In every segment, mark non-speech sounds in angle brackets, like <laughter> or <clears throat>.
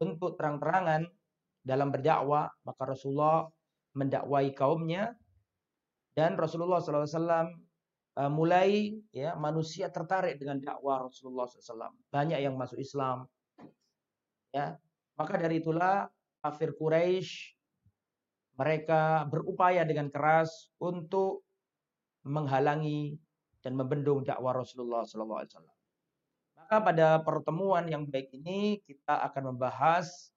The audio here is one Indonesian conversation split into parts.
untuk terang-terangan dalam berdakwah, maka Rasulullah mendakwai kaumnya dan Rasulullah SAW uh, mulai ya manusia tertarik dengan dakwah Rasulullah SAW. Banyak yang masuk Islam. Ya, maka dari itulah kafir Quraisy mereka berupaya dengan keras untuk menghalangi dan membendung dakwah Rasulullah SAW. Maka pada pertemuan yang baik ini kita akan membahas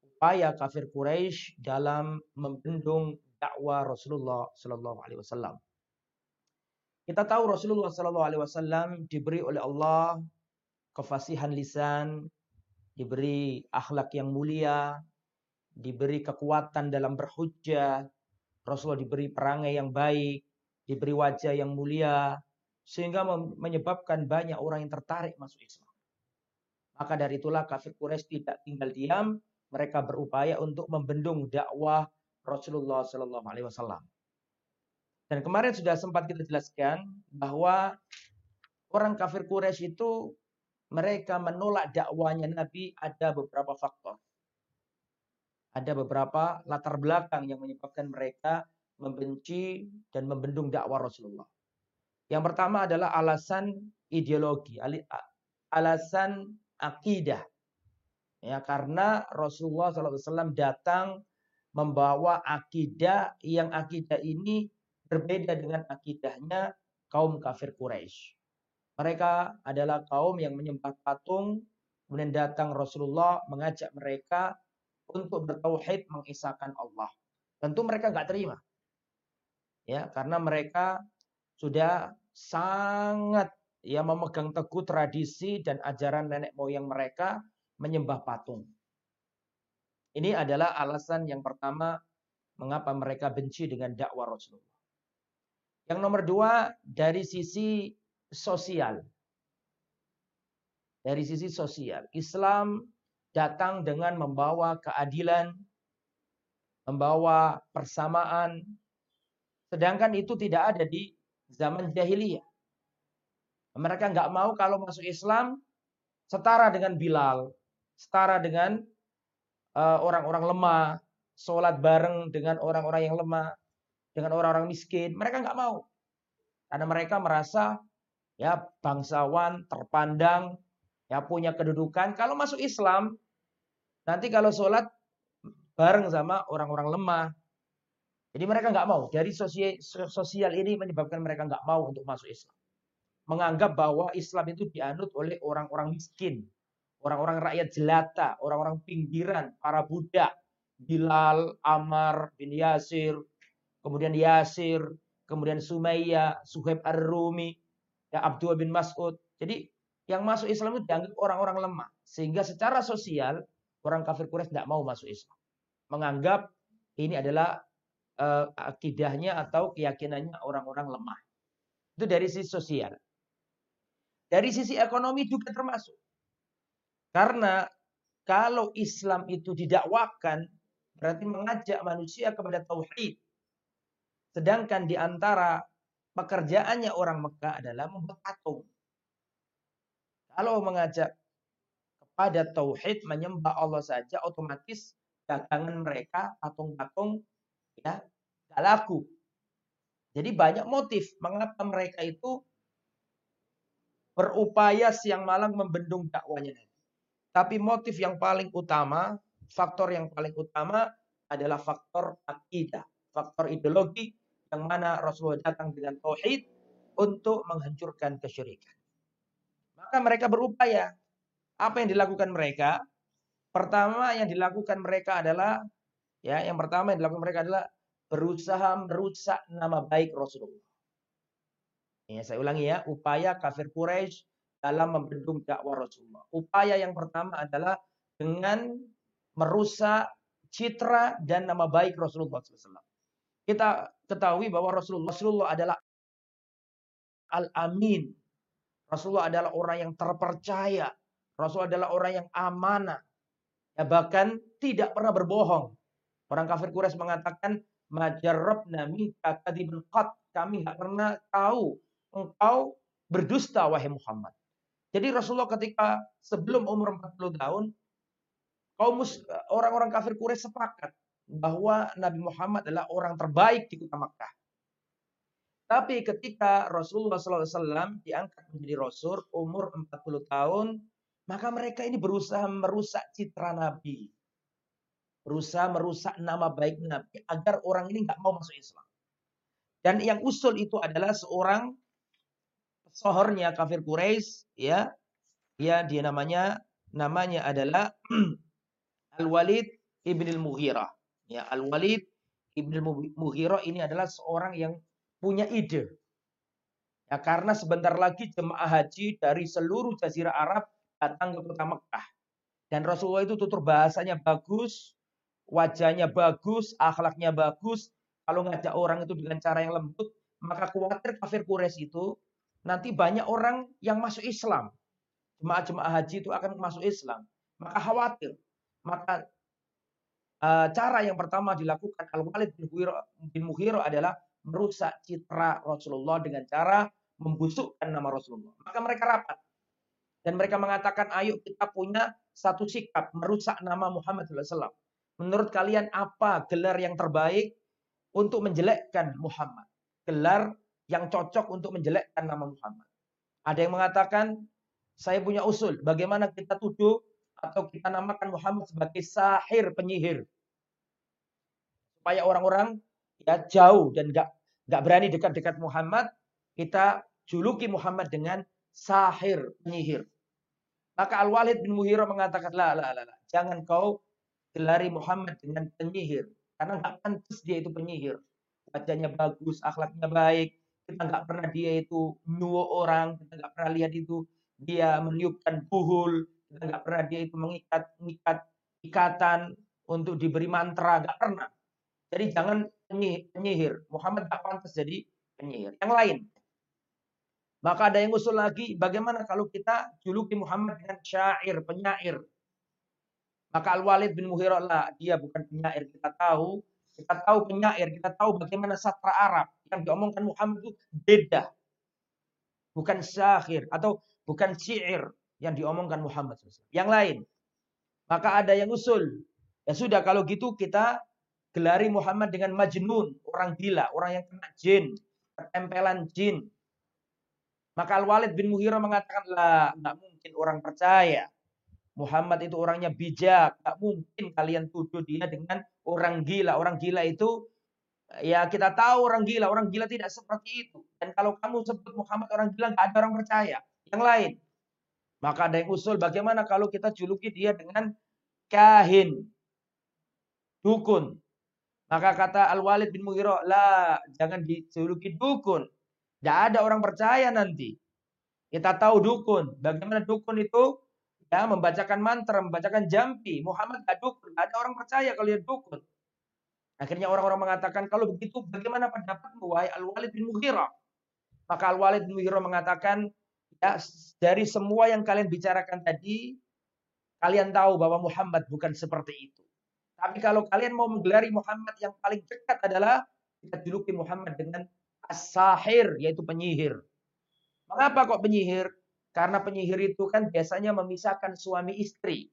upaya kafir Quraisy dalam membendung dakwah Rasulullah Sallallahu Alaihi Wasallam. Kita tahu Rasulullah Sallallahu Alaihi Wasallam diberi oleh Allah kefasihan lisan, diberi akhlak yang mulia, diberi kekuatan dalam berhujjah, Rasulullah diberi perangai yang baik, diberi wajah yang mulia, sehingga menyebabkan banyak orang yang tertarik masuk Islam. Maka dari itulah kafir Quraisy tidak tinggal diam, mereka berupaya untuk membendung dakwah Rasulullah Shallallahu Alaihi Wasallam. Dan kemarin sudah sempat kita jelaskan bahwa orang kafir Quraisy itu mereka menolak dakwanya Nabi ada beberapa faktor. Ada beberapa latar belakang yang menyebabkan mereka membenci dan membendung dakwah Rasulullah. Yang pertama adalah alasan ideologi, alasan akidah. Ya, karena Rasulullah SAW datang membawa akidah yang akidah ini berbeda dengan akidahnya kaum kafir Quraisy. Mereka adalah kaum yang menyembah patung, kemudian datang Rasulullah mengajak mereka untuk bertauhid mengisahkan Allah. Tentu mereka nggak terima. Ya, karena mereka sudah sangat ya memegang teguh tradisi dan ajaran nenek moyang mereka menyembah patung. Ini adalah alasan yang pertama mengapa mereka benci dengan dakwah Rasulullah. Yang nomor dua, dari sisi sosial. Dari sisi sosial. Islam datang dengan membawa keadilan, membawa persamaan. Sedangkan itu tidak ada di zaman jahiliyah. Mereka nggak mau kalau masuk Islam setara dengan Bilal, setara dengan Eh, orang-orang lemah, sholat bareng dengan orang-orang yang lemah, dengan orang-orang miskin. Mereka nggak mau. Karena mereka merasa ya bangsawan, terpandang, ya punya kedudukan. Kalau masuk Islam, nanti kalau sholat bareng sama orang-orang lemah. Jadi mereka nggak mau. Dari sosial ini menyebabkan mereka nggak mau untuk masuk Islam. Menganggap bahwa Islam itu dianut oleh orang-orang miskin orang-orang rakyat jelata, orang-orang pinggiran, para budak, Bilal, Amar bin Yasir, kemudian Yasir, kemudian Sumayyah, Suhaib Ar-Rumi, ya Abdul bin Mas'ud. Jadi yang masuk Islam itu dianggap orang-orang lemah. Sehingga secara sosial orang kafir Quraisy tidak mau masuk Islam. Menganggap ini adalah uh, akidahnya atau keyakinannya orang-orang lemah. Itu dari sisi sosial. Dari sisi ekonomi juga termasuk. Karena kalau Islam itu didakwakan, berarti mengajak manusia kepada tauhid. Sedangkan di antara pekerjaannya orang Mekah adalah membuat patung. Kalau mengajak kepada tauhid, menyembah Allah saja, otomatis dagangan mereka, patung-patung, ya, gak laku. Jadi banyak motif mengapa mereka itu berupaya siang malam membendung dakwanya tapi motif yang paling utama, faktor yang paling utama adalah faktor akidah, faktor ideologi yang mana Rasulullah datang dengan tauhid untuk menghancurkan kesyirikan. Maka mereka berupaya. Apa yang dilakukan mereka? Pertama yang dilakukan mereka adalah ya, yang pertama yang dilakukan mereka adalah berusaha merusak nama baik Rasulullah. Ya, saya ulangi ya, upaya kafir Quraisy dalam membendung dakwah Rasulullah. Upaya yang pertama adalah dengan merusak citra dan nama baik Rasulullah SAW. Kita ketahui bahwa Rasulullah, Rasulullah adalah al-amin. Rasulullah adalah orang yang terpercaya. Rasulullah adalah orang yang amanah. Ya, bahkan tidak pernah berbohong. Orang kafir Quraisy mengatakan, Majarrabna minka kadibul Kami nggak pernah tahu engkau berdusta wahai Muhammad. Jadi Rasulullah ketika sebelum umur 40 tahun, kaum orang-orang kafir Quraisy sepakat bahwa Nabi Muhammad adalah orang terbaik di kota Makkah. Tapi ketika Rasulullah SAW diangkat menjadi Rasul umur 40 tahun, maka mereka ini berusaha merusak citra Nabi. Berusaha merusak nama baik Nabi agar orang ini nggak mau masuk Islam. Dan yang usul itu adalah seorang sohornya kafir Quraisy, ya, ya dia namanya namanya adalah <clears throat> Al Walid ibn al Mughirah. Ya, Al Walid ibn al Mughirah ini adalah seorang yang punya ide. Ya, karena sebentar lagi jemaah haji dari seluruh jazirah Arab datang ke kota Mekah. Dan Rasulullah itu tutur bahasanya bagus, wajahnya bagus, akhlaknya bagus. Kalau ngajak orang itu dengan cara yang lembut, maka khawatir kafir Quraisy itu nanti banyak orang yang masuk Islam. Jemaah-jemaah haji itu akan masuk Islam. Maka khawatir. Maka uh, cara yang pertama dilakukan Al-Walid bin Mughirah adalah merusak citra Rasulullah dengan cara membusukkan nama Rasulullah. Maka mereka rapat. Dan mereka mengatakan, ayo kita punya satu sikap merusak nama Muhammad SAW. Menurut kalian apa gelar yang terbaik untuk menjelekkan Muhammad? Gelar yang cocok untuk menjelekkan nama Muhammad. Ada yang mengatakan, saya punya usul. Bagaimana kita tuduh atau kita namakan Muhammad sebagai sahir penyihir. Supaya orang-orang ya jauh dan nggak nggak berani dekat-dekat Muhammad, kita juluki Muhammad dengan sahir penyihir. Maka Al-Walid bin Muhira mengatakan, la, la, la, la. jangan kau gelari Muhammad dengan penyihir. Karena nggak pantas dia itu penyihir. Wajahnya bagus, akhlaknya baik. Kita nggak pernah dia itu nyuwo orang. Kita nggak pernah lihat itu dia meniupkan buhul. Kita nggak pernah dia itu mengikat, mengikat ikatan untuk diberi mantra. Nggak pernah. Jadi jangan penyihir. Muhammad tak pantas jadi penyihir. Yang lain. Maka ada yang usul lagi, bagaimana kalau kita juluki Muhammad dengan syair, penyair. Maka Al-Walid bin Muhirah lah, dia bukan penyair. Kita tahu, kita tahu penyair, kita tahu bagaimana sastra Arab. Yang diomongkan Muhammad itu beda. Bukan syair atau bukan syair yang diomongkan Muhammad. Yang lain. Maka ada yang usul. Ya sudah kalau gitu kita gelari Muhammad dengan majnun, orang gila, orang yang kena jin, ketempelan jin. Maka Al-Walid bin Muhirah mengatakan, lah, nggak mungkin orang percaya. Muhammad itu orangnya bijak. Nggak mungkin kalian tuduh dia dengan orang gila. Orang gila itu, ya kita tahu orang gila. Orang gila tidak seperti itu. Dan kalau kamu sebut Muhammad orang gila, nggak ada orang percaya. Yang lain. Maka ada yang usul, bagaimana kalau kita juluki dia dengan kahin, dukun. Maka kata Al-Walid bin Mughirah, lah jangan dijuluki dukun. Tidak ada orang percaya nanti. Kita tahu dukun. Bagaimana dukun itu ya membacakan mantra, membacakan jampi. Muhammad tidak dukun. Ada orang percaya kalau dia dukun. Akhirnya orang-orang mengatakan, kalau begitu bagaimana pendapatmu, wahai Al-Walid bin Mughirah? Maka Al-Walid bin Mughirah mengatakan, ya dari semua yang kalian bicarakan tadi, kalian tahu bahwa Muhammad bukan seperti itu. Tapi kalau kalian mau menggelari Muhammad yang paling dekat adalah kita juluki Muhammad dengan as-sahir yaitu penyihir. Mengapa kok penyihir? Karena penyihir itu kan biasanya memisahkan suami istri.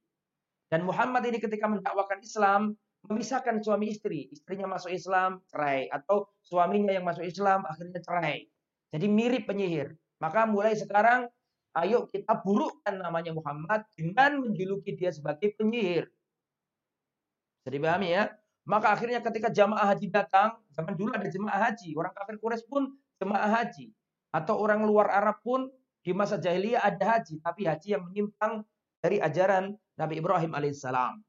Dan Muhammad ini ketika mendakwakan Islam memisahkan suami istri. Istrinya masuk Islam, cerai. Atau suaminya yang masuk Islam, akhirnya cerai. Jadi mirip penyihir. Maka mulai sekarang, ayo kita burukkan namanya Muhammad dengan menjuluki dia sebagai penyihir. Jadi dipahami ya? Maka akhirnya ketika jamaah haji datang, zaman dulu ada jemaah haji, orang kafir Quraisy pun jemaah haji. Atau orang luar Arab pun di masa jahiliyah ada haji, tapi haji yang menyimpang dari ajaran Nabi Ibrahim alaihissalam.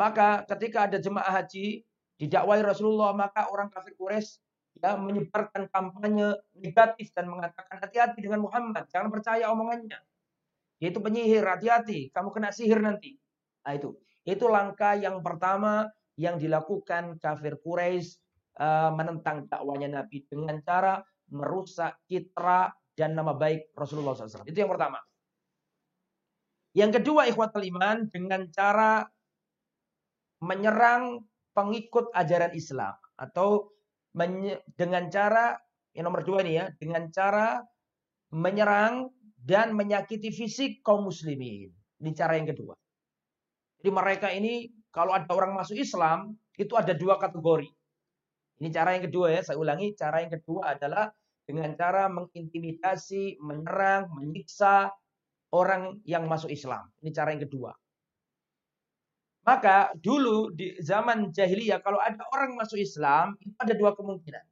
Maka ketika ada jemaah haji didakwai Rasulullah, maka orang kafir Quraisy ya menyebarkan kampanye negatif dan mengatakan hati-hati dengan Muhammad, jangan percaya omongannya. Yaitu penyihir, hati-hati, kamu kena sihir nanti. Nah itu. Itu langkah yang pertama yang dilakukan kafir Quraisy uh, menentang dakwanya Nabi dengan cara merusak citra dan nama baik Rasulullah SAW. Itu yang pertama. Yang kedua ikhwatul iman dengan cara menyerang pengikut ajaran Islam atau dengan cara yang nomor dua ini ya dengan cara menyerang dan menyakiti fisik kaum muslimin. Ini cara yang kedua. Jadi mereka ini kalau ada orang masuk Islam itu ada dua kategori. Ini cara yang kedua ya, saya ulangi, cara yang kedua adalah dengan cara mengintimidasi, menyerang, menyiksa orang yang masuk Islam. Ini cara yang kedua. Maka dulu di zaman jahiliyah kalau ada orang masuk Islam itu ada dua kemungkinan.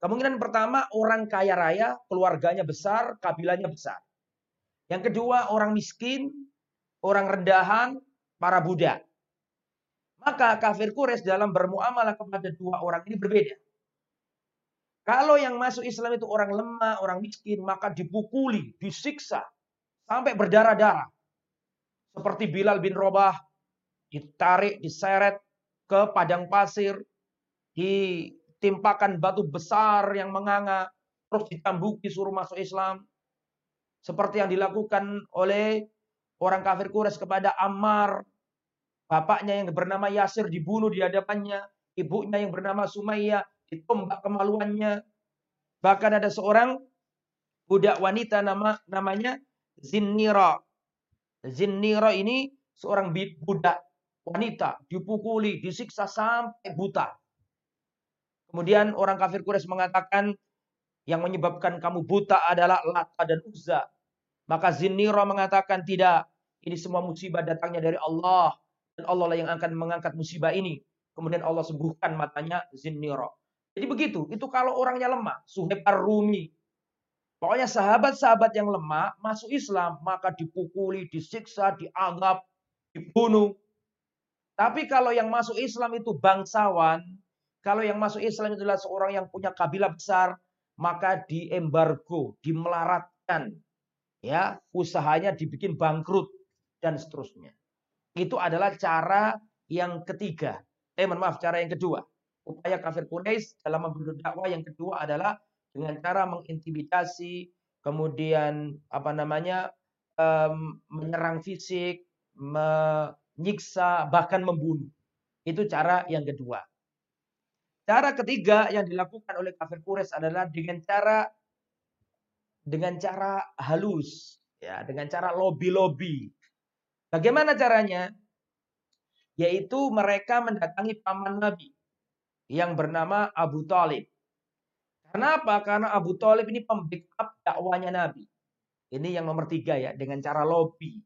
Kemungkinan pertama orang kaya raya, keluarganya besar, kabilahnya besar. Yang kedua orang miskin, orang rendahan, para budak. Maka kafir Quraisy dalam bermuamalah kepada dua orang ini berbeda. Kalau yang masuk Islam itu orang lemah, orang miskin, maka dipukuli, disiksa, sampai berdarah-darah. Seperti Bilal bin Robah, ditarik, diseret ke padang pasir, ditimpakan batu besar yang menganga, terus ditambuki suruh masuk Islam. Seperti yang dilakukan oleh orang kafir Quraisy kepada Ammar. Bapaknya yang bernama Yasir dibunuh di hadapannya. Ibunya yang bernama Sumayyah ditombak kemaluannya. Bahkan ada seorang budak wanita nama namanya Zinnira. Zinnira ini seorang budak wanita dipukuli, disiksa sampai buta. Kemudian orang kafir Quraisy mengatakan yang menyebabkan kamu buta adalah Lata dan Uzza. Maka Zinnira mengatakan tidak, ini semua musibah datangnya dari Allah dan Allah lah yang akan mengangkat musibah ini. Kemudian Allah sembuhkan matanya Zinnira. Jadi begitu, itu kalau orangnya lemah, Suhaib Ar-Rumi. Pokoknya sahabat-sahabat yang lemah masuk Islam, maka dipukuli, disiksa, dianggap, dibunuh. Tapi kalau yang masuk Islam itu bangsawan, kalau yang masuk Islam itu adalah seorang yang punya kabilah besar, maka diembargo, dimelaratkan. Ya, usahanya dibikin bangkrut dan seterusnya. Itu adalah cara yang ketiga. Eh, maaf, cara yang kedua. Upaya kafir Quraisy dalam membunuh dakwah yang kedua adalah dengan cara mengintimidasi, kemudian apa namanya um, menyerang fisik, me, nyiksa, bahkan membunuh. Itu cara yang kedua. Cara ketiga yang dilakukan oleh kafir Quraisy adalah dengan cara dengan cara halus, ya, dengan cara lobby-lobby. Bagaimana caranya? Yaitu mereka mendatangi paman Nabi yang bernama Abu Talib. Kenapa? Karena Abu Talib ini pembackup dakwanya Nabi. Ini yang nomor tiga ya, dengan cara lobby,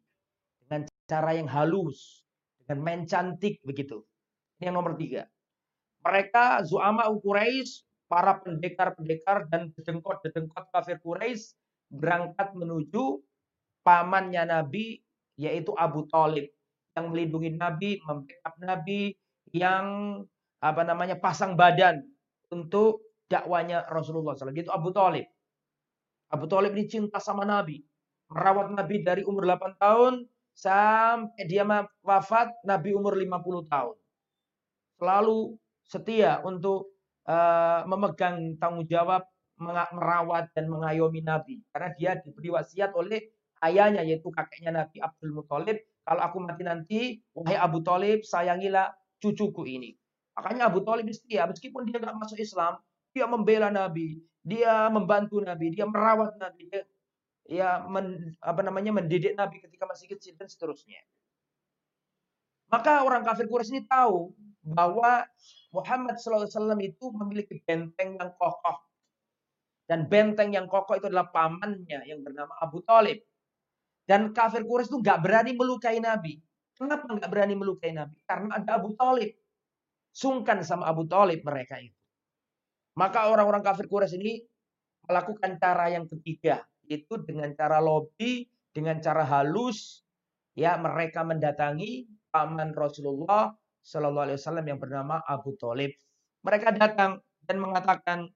dengan cara yang halus, dan main cantik begitu. Ini yang nomor tiga. Mereka Zu'ama Quraisy, para pendekar-pendekar dan dedengkot-dedengkot kafir Quraisy berangkat menuju pamannya Nabi yaitu Abu Talib yang melindungi Nabi, membackup Nabi, yang apa namanya pasang badan untuk dakwanya Rasulullah SAW. Itu Abu Talib. Abu Talib ini cinta sama Nabi. Merawat Nabi dari umur 8 tahun sampai dia wafat Nabi umur 50 tahun. Selalu setia untuk uh, memegang tanggung jawab merawat dan mengayomi Nabi karena dia diberi wasiat oleh ayahnya yaitu kakeknya Nabi Abdul Muthalib kalau aku mati nanti wahai Abu Talib sayangilah cucuku ini makanya Abu Talib setia meskipun dia nggak masuk Islam dia membela Nabi dia membantu Nabi dia merawat Nabi dia ya men, apa namanya mendidik Nabi ketika masih kecil dan seterusnya. Maka orang kafir Quraisy ini tahu bahwa Muhammad SAW itu memiliki benteng yang kokoh. Dan benteng yang kokoh itu adalah pamannya yang bernama Abu Talib. Dan kafir Quraisy itu nggak berani melukai Nabi. Kenapa nggak berani melukai Nabi? Karena ada Abu Talib. Sungkan sama Abu Talib mereka itu. Maka orang-orang kafir Quraisy ini melakukan cara yang ketiga itu dengan cara lobby, dengan cara halus, ya mereka mendatangi paman Rasulullah Shallallahu Alaihi Wasallam yang bernama Abu Talib. Mereka datang dan mengatakan,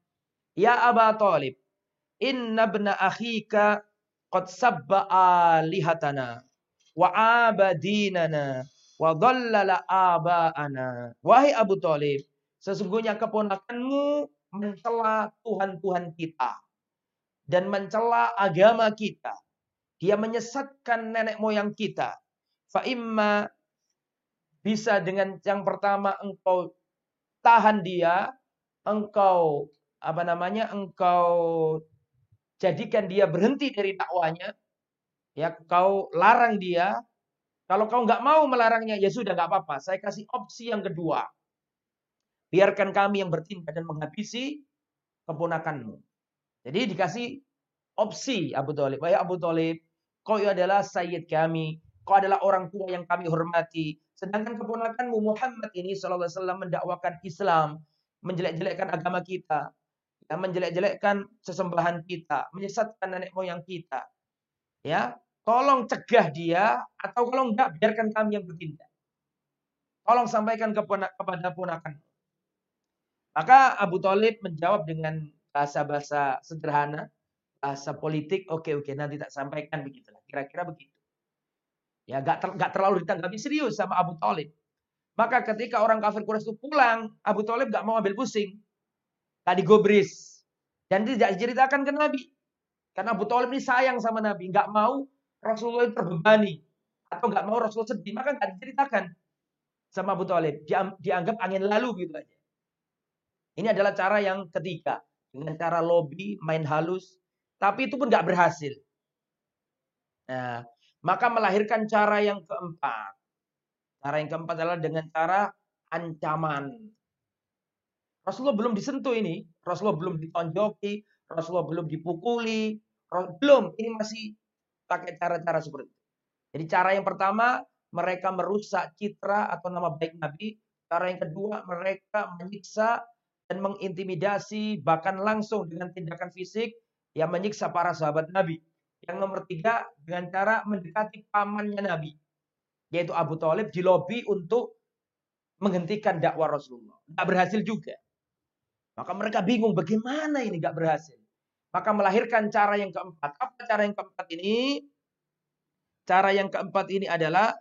Ya Abu Talib, inna bna akhika qad sabba alihatana wa abadinana wa dhallala aba'ana. Wahai Abu Talib, sesungguhnya keponakanmu mencela Tuhan-Tuhan kita dan mencela agama kita. Dia menyesatkan nenek moyang kita. Fa'imma bisa dengan yang pertama engkau tahan dia, engkau apa namanya? engkau jadikan dia berhenti dari dakwanya, ya kau larang dia Kalau kau nggak mau melarangnya, ya sudah nggak apa-apa. Saya kasih opsi yang kedua. Biarkan kami yang bertindak dan menghabisi keponakanmu. Jadi dikasih opsi Abu Talib. Wahai Abu Talib, kau adalah sayyid kami. Kau adalah orang tua yang kami hormati. Sedangkan keponakanmu Muhammad ini Wasallam mendakwakan Islam. Menjelek-jelekkan agama kita. Ya, menjelek-jelekkan sesembahan kita. Menyesatkan nenek moyang kita. Ya, Tolong cegah dia atau kalau enggak biarkan kami yang bertindak. Tolong sampaikan kepada ponakan. Maka Abu Talib menjawab dengan bahasa-bahasa sederhana, bahasa politik, oke oke nanti tak sampaikan begitulah. Kira-kira begitu. Ya gak, ter, gak terlalu ditanggapi serius sama Abu Talib. Maka ketika orang kafir Quraisy itu pulang, Abu Talib gak mau ambil pusing. Tadi gobris. Dan tidak diceritakan ke Nabi. Karena Abu Talib ini sayang sama Nabi. Gak mau Rasulullah terbebani atau nggak mau Rasulullah sedih, maka nggak diceritakan sama Abu Talib. dianggap angin lalu gitu aja. Ini adalah cara yang ketiga. Dengan cara lobby, main halus. Tapi itu pun nggak berhasil. Nah, maka melahirkan cara yang keempat. Cara yang keempat adalah dengan cara ancaman. Rasulullah belum disentuh ini. Rasulullah belum ditonjoki. Rasulullah belum dipukuli. Belum. Ini masih pakai cara-cara seperti itu. Jadi cara yang pertama mereka merusak citra atau nama baik Nabi. Cara yang kedua mereka menyiksa dan mengintimidasi bahkan langsung dengan tindakan fisik yang menyiksa para sahabat Nabi. Yang nomor tiga dengan cara mendekati pamannya Nabi. Yaitu Abu Talib di lobi untuk menghentikan dakwah Rasulullah. Tidak berhasil juga. Maka mereka bingung bagaimana ini gak berhasil. Maka melahirkan cara yang keempat. Apa cara yang keempat ini? Cara yang keempat ini adalah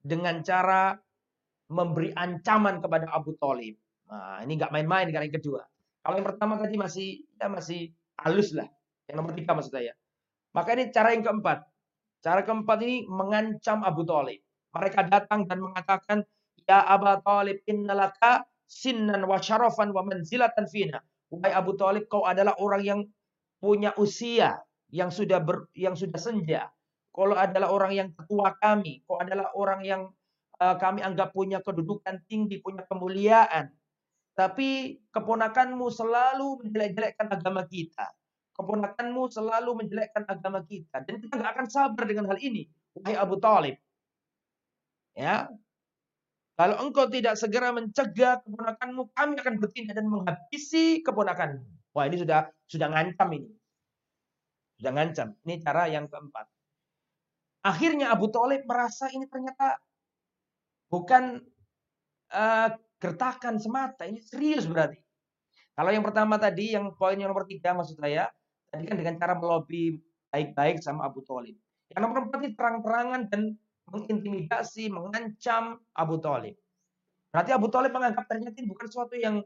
dengan cara memberi ancaman kepada Abu Talib. Nah, ini nggak main-main karena yang kedua. Kalau yang pertama tadi masih ya masih halus lah. Yang nomor tiga maksud saya. Maka ini cara yang keempat. Cara keempat ini mengancam Abu Talib. Mereka datang dan mengatakan, Ya Abu Talib innalaka sinnan wa syarafan wa manzilatan fina. Wahai Abu Talib, kau adalah orang yang punya usia yang sudah ber, yang sudah senja. Kau adalah orang yang ketua kami. Kau adalah orang yang uh, kami anggap punya kedudukan tinggi, punya kemuliaan. Tapi keponakanmu selalu menjelek-jelekkan agama kita. Keponakanmu selalu menjelekkan agama kita. Dan kita nggak akan sabar dengan hal ini. Wahai Abu Talib. Ya, kalau engkau tidak segera mencegah keponakanmu, kami akan bertindak dan menghabisi keponakanmu. Wah ini sudah sudah ngancam ini. Sudah ngancam. Ini cara yang keempat. Akhirnya Abu Talib merasa ini ternyata bukan uh, gertakan semata. Ini serius berarti. Kalau yang pertama tadi, yang poin yang nomor tiga maksud saya, tadi kan dengan cara melobi baik-baik sama Abu Talib. Yang nomor empat ini terang-terangan dan mengintimidasi, mengancam Abu Talib. Berarti Abu Talib menganggap ternyata ini bukan sesuatu yang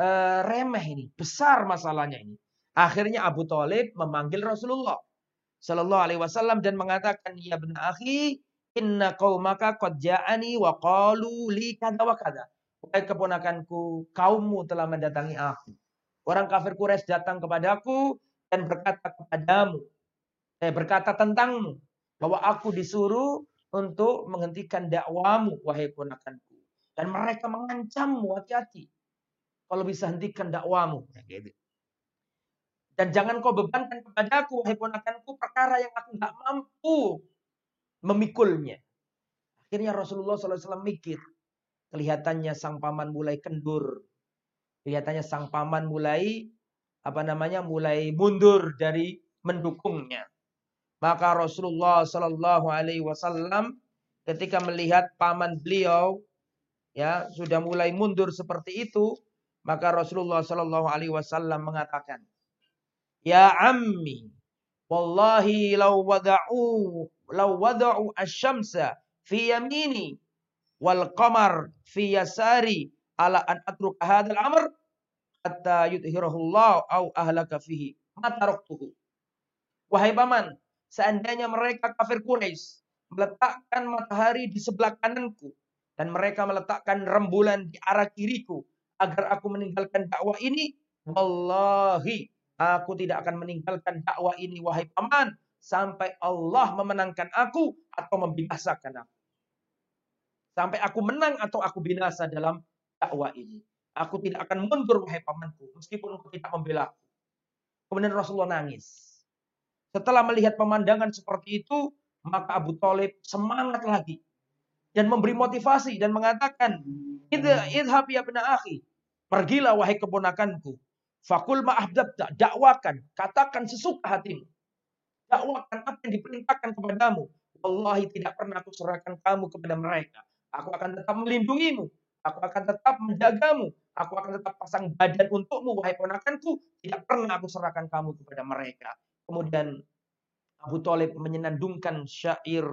uh, remeh ini, besar masalahnya ini. Akhirnya Abu Talib memanggil Rasulullah Shallallahu Alaihi Wasallam dan mengatakan, ya benar akhi, inna maka qad ja'ani wa qalu li kada wa kada. Wahai keponakanku, kaummu telah mendatangi aku. Orang kafir Quraisy datang kepadaku dan berkata kepadamu, eh, berkata tentangmu bahwa aku disuruh untuk menghentikan dakwamu, wahai ponakanku. Dan mereka mengancammu, hati-hati. Kalau bisa hentikan dakwamu. Nah, gitu. Dan jangan kau bebankan kepadaku, wahai ponakanku, perkara yang aku nggak mampu memikulnya. Akhirnya Rasulullah SAW mikir. Kelihatannya sang paman mulai kendur. Kelihatannya sang paman mulai apa namanya mulai mundur dari mendukungnya. Maka Rasulullah Shallallahu Alaihi Wasallam ketika melihat paman beliau ya sudah mulai mundur seperti itu, maka Rasulullah Shallallahu Alaihi Wasallam mengatakan, Ya ammi, wallahi law wada'u law wada'u asyamsa fi yamini wal qamar fi yasari ala an atruka hadzal amr hatta yudhirahu Allah au ahlaka fihi ma taraktuhu. Wahai paman, seandainya mereka kafir Quraisy meletakkan matahari di sebelah kananku dan mereka meletakkan rembulan di arah kiriku agar aku meninggalkan dakwah ini, wallahi aku tidak akan meninggalkan dakwah ini wahai paman sampai Allah memenangkan aku atau membinasakan aku. Sampai aku menang atau aku binasa dalam dakwah ini. Aku tidak akan mundur wahai pamanku meskipun aku tidak membela. Kemudian Rasulullah nangis. Setelah melihat pemandangan seperti itu, maka Abu Talib semangat lagi dan memberi motivasi dan mengatakan, "Idhab ya akhi, pergilah wahai keponakanku. Fakul ma'ahdabta, dakwakan, katakan sesuka hatimu. Dakwakan apa yang diperintahkan kepadamu. Wallahi tidak pernah aku serahkan kamu kepada mereka. Aku akan tetap melindungimu. Aku akan tetap menjagamu. Aku akan tetap pasang badan untukmu, wahai ponakanku. Tidak pernah aku serahkan kamu kepada mereka. Kemudian Abu Talib menyenandungkan syair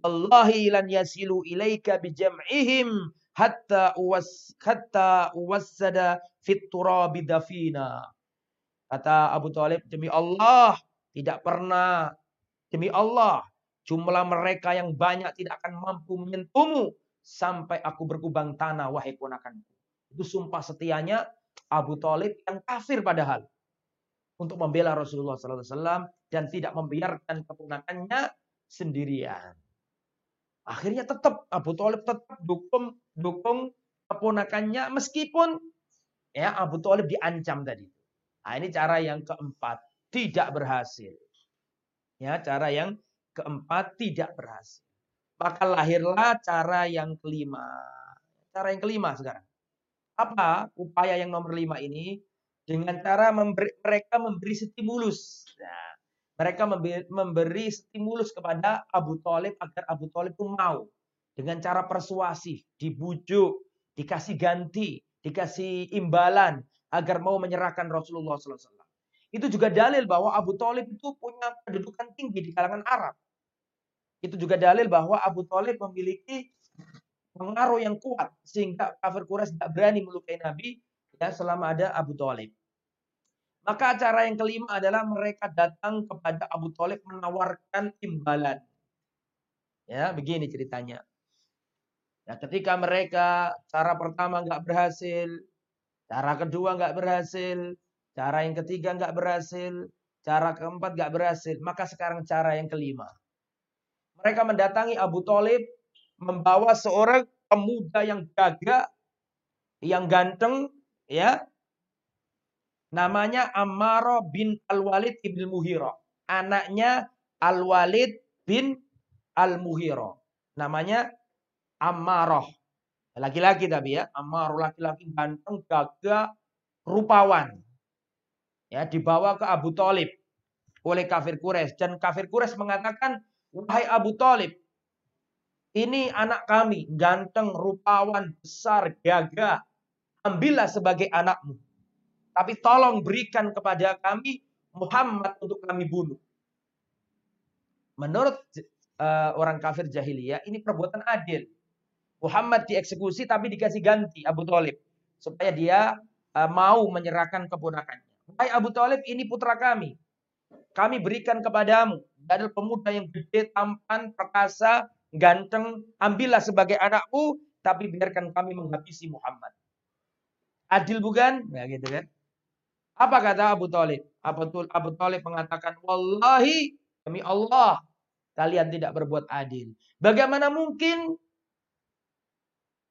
Wallahi lan yasilu ilaika bijam'ihim hatta uwas hatta uwassada fit turabi dafina. Kata Abu Talib demi Allah tidak pernah demi Allah jumlah mereka yang banyak tidak akan mampu menyentuhmu sampai aku berkubang tanah wahai ponakanku. Itu sumpah setianya Abu Talib yang kafir padahal untuk membela Rasulullah SAW dan tidak membiarkan keponakannya sendirian. Akhirnya tetap Abu Thalib tetap dukung dukung keponakannya meskipun ya Abu Thalib diancam tadi. Nah, ini cara yang keempat tidak berhasil. Ya, cara yang keempat tidak berhasil. Maka lahirlah cara yang kelima. Cara yang kelima sekarang. Apa upaya yang nomor lima ini? Dengan cara memberi, mereka memberi stimulus. Nah, mereka memberi, stimulus kepada Abu Talib agar Abu Talib itu mau dengan cara persuasif, dibujuk, dikasih ganti, dikasih imbalan agar mau menyerahkan Rasulullah SAW. Itu juga dalil bahwa Abu Talib itu punya kedudukan tinggi di kalangan Arab. Itu juga dalil bahwa Abu Talib memiliki pengaruh yang kuat sehingga kafir Quraisy tidak berani melukai Nabi ya selama ada Abu Talib. Maka cara yang kelima adalah mereka datang kepada Abu Talib menawarkan imbalan. Ya, begini ceritanya. Ya, ketika mereka cara pertama nggak berhasil, cara kedua nggak berhasil, cara yang ketiga nggak berhasil, cara keempat nggak berhasil, maka sekarang cara yang kelima. Mereka mendatangi Abu Talib membawa seorang pemuda yang gagah, yang ganteng, ya, Namanya Ammaro bin Al-Walid ibn Muhiro. Anaknya Al-Walid bin Al-Muhiro. Namanya Ammaroh. Laki-laki tapi ya. Ammaroh laki-laki ganteng, gagah, rupawan. Ya, dibawa ke Abu Talib oleh kafir Quraisy dan kafir Quraisy mengatakan, "Wahai Abu Talib, ini anak kami, ganteng, rupawan, besar, gagah. Ambillah sebagai anakmu." Tapi tolong berikan kepada kami Muhammad untuk kami bunuh. Menurut uh, orang kafir jahiliyah, ini perbuatan adil. Muhammad dieksekusi tapi dikasih ganti Abu Talib. Supaya dia uh, mau menyerahkan keponakannya. Hai Abu Talib, ini putra kami. Kami berikan kepadamu. Dari pemuda yang gede, tampan, perkasa, ganteng. Ambillah sebagai anakmu, tapi biarkan kami menghabisi Muhammad. Adil bukan? Nah gitu kan. Apa kata Abu Talib? Abu, Abu Talib mengatakan, Wallahi, demi Allah, kalian tidak berbuat adil. Bagaimana mungkin,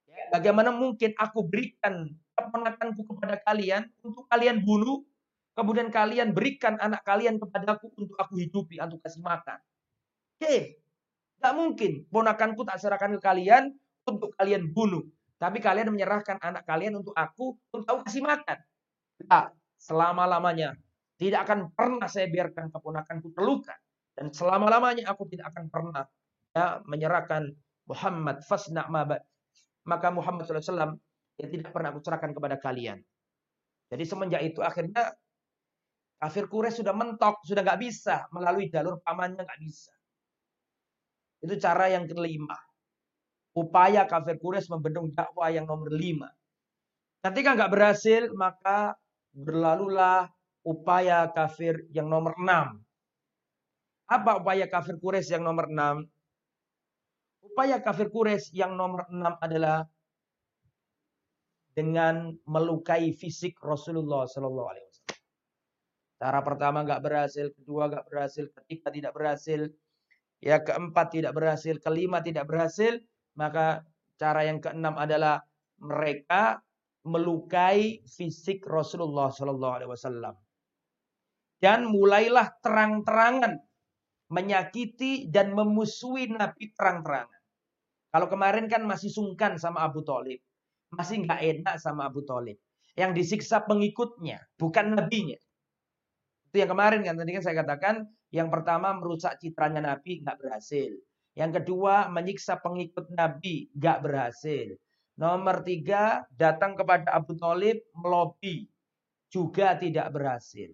ya, bagaimana mungkin aku berikan keponakanku kepada kalian untuk kalian bunuh, kemudian kalian berikan anak kalian kepadaku untuk aku hidupi, untuk kasih makan. Oke, tidak mungkin ponakanku tak serahkan ke kalian untuk kalian bunuh. Tapi kalian menyerahkan anak kalian untuk aku, untuk aku kasih makan. Tidak selama-lamanya. Tidak akan pernah saya biarkan keponakanku terluka. Dan selama-lamanya aku tidak akan pernah ya, menyerahkan Muhammad fasna mabad. Maka Muhammad SAW ya tidak pernah aku serahkan kepada kalian. Jadi semenjak itu akhirnya kafir Quraisy sudah mentok, sudah nggak bisa melalui jalur pamannya nggak bisa. Itu cara yang kelima. Upaya kafir Quraisy membendung dakwah yang nomor lima. Ketika nggak berhasil, maka berlalulah upaya kafir yang nomor enam. Apa upaya kafir Quraisy yang nomor enam? Upaya kafir Quraisy yang nomor enam adalah dengan melukai fisik Rasulullah Sallallahu Alaihi Wasallam. Cara pertama nggak berhasil, kedua nggak berhasil, ketiga tidak berhasil, ya keempat tidak berhasil, kelima tidak berhasil, maka cara yang keenam adalah mereka melukai fisik Rasulullah Shallallahu Alaihi Wasallam dan mulailah terang-terangan menyakiti dan memusuhi Nabi terang-terangan. Kalau kemarin kan masih sungkan sama Abu Talib, masih nggak enak sama Abu Talib. Yang disiksa pengikutnya, bukan nabinya. Itu yang kemarin kan tadi kan saya katakan yang pertama merusak citranya Nabi nggak berhasil. Yang kedua menyiksa pengikut Nabi nggak berhasil. Nomor tiga datang kepada Abu Talib melobi juga tidak berhasil.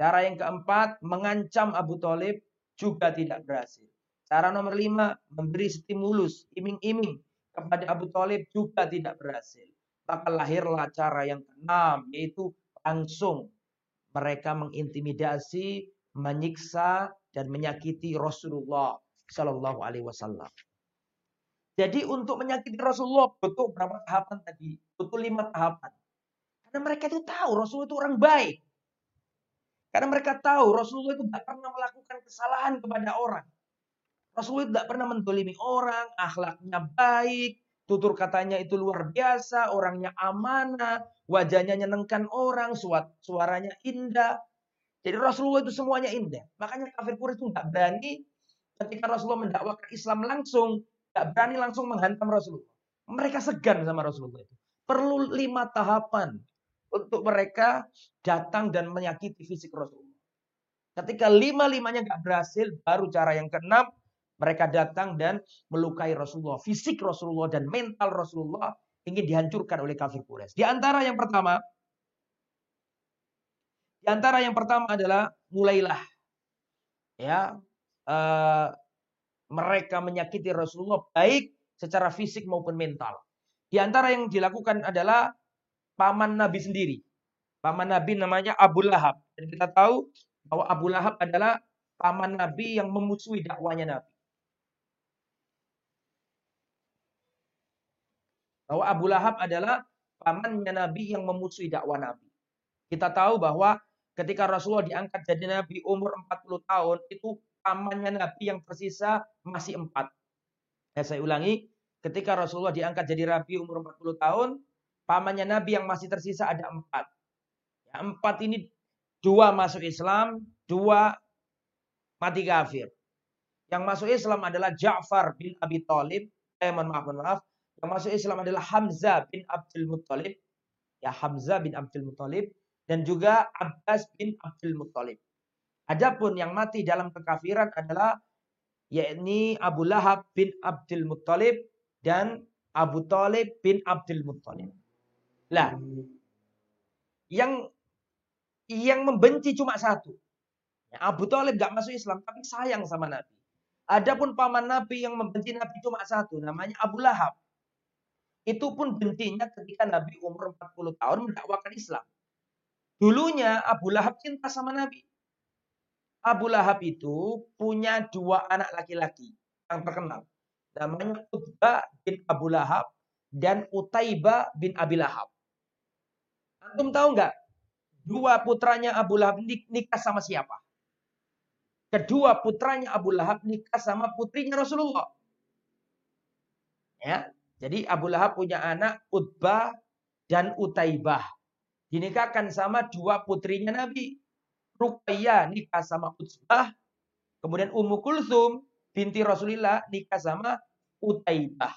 Cara yang keempat mengancam Abu Talib juga tidak berhasil. Cara nomor lima memberi stimulus iming-iming kepada Abu Talib juga tidak berhasil. Maka lahirlah cara yang keenam yaitu langsung mereka mengintimidasi, menyiksa dan menyakiti Rasulullah Shallallahu Alaihi Wasallam. Jadi untuk menyakiti Rasulullah butuh berapa tahapan tadi? Butuh lima tahapan. Karena mereka itu tahu Rasulullah itu orang baik. Karena mereka tahu Rasulullah itu tidak pernah melakukan kesalahan kepada orang. Rasulullah tidak pernah mendolimi orang, akhlaknya baik, tutur katanya itu luar biasa, orangnya amanah, wajahnya nyenengkan orang, suaranya indah. Jadi Rasulullah itu semuanya indah. Makanya kafir Quraisy itu nggak berani ketika Rasulullah mendakwakan Islam langsung, nggak berani langsung menghantam Rasulullah. Mereka segan sama Rasulullah itu. Perlu lima tahapan untuk mereka datang dan menyakiti fisik Rasulullah. Ketika lima-limanya nggak berhasil, baru cara yang keenam, mereka datang dan melukai Rasulullah. Fisik Rasulullah dan mental Rasulullah ingin dihancurkan oleh kafir Quraisy. Di antara yang pertama, di antara yang pertama adalah mulailah ya uh, mereka menyakiti Rasulullah baik secara fisik maupun mental. Di antara yang dilakukan adalah paman Nabi sendiri. Paman Nabi namanya Abu Lahab. Dan kita tahu bahwa Abu Lahab adalah paman Nabi yang memusuhi dakwanya Nabi. Bahwa Abu Lahab adalah pamannya Nabi yang memusuhi dakwah Nabi. Kita tahu bahwa ketika Rasulullah diangkat jadi Nabi umur 40 tahun, itu pamannya Nabi yang tersisa masih empat. Ya, saya ulangi, ketika Rasulullah diangkat jadi Nabi umur 40 tahun, pamannya Nabi yang masih tersisa ada empat. Ya, empat ini dua masuk Islam, dua mati kafir. Yang masuk Islam adalah Ja'far bin Abi Thalib. Eh, mohon maaf, mohon maaf. Yang masuk Islam adalah Hamzah bin Abdul Muttalib. Ya, Hamzah bin Abdul Muttalib. Dan juga Abbas bin Abdul Muttalib. Adapun yang mati dalam kekafiran adalah yakni Abu Lahab bin Abdul Muttalib dan Abu Talib bin Abdul Muttalib. Lah, yang yang membenci cuma satu. Abu Talib gak masuk Islam, tapi sayang sama Nabi. Adapun paman Nabi yang membenci Nabi cuma satu, namanya Abu Lahab. Itu pun bencinya ketika Nabi umur 40 tahun mendakwakan Islam. Dulunya Abu Lahab cinta sama Nabi. Abu Lahab itu punya dua anak laki-laki yang terkenal. Namanya Utbah bin Abu Lahab dan Utaibah bin Abi Lahab. Antum tahu nggak? Dua putranya Abu Lahab nikah sama siapa? Kedua putranya Abu Lahab nikah sama putrinya Rasulullah. Ya, jadi Abu Lahab punya anak Utbah dan Utaibah. Dinikahkan sama dua putrinya Nabi. Ruqayyah nikah sama Utbah. Kemudian Ummu Kulthum binti Rasulullah nikah sama Utaibah.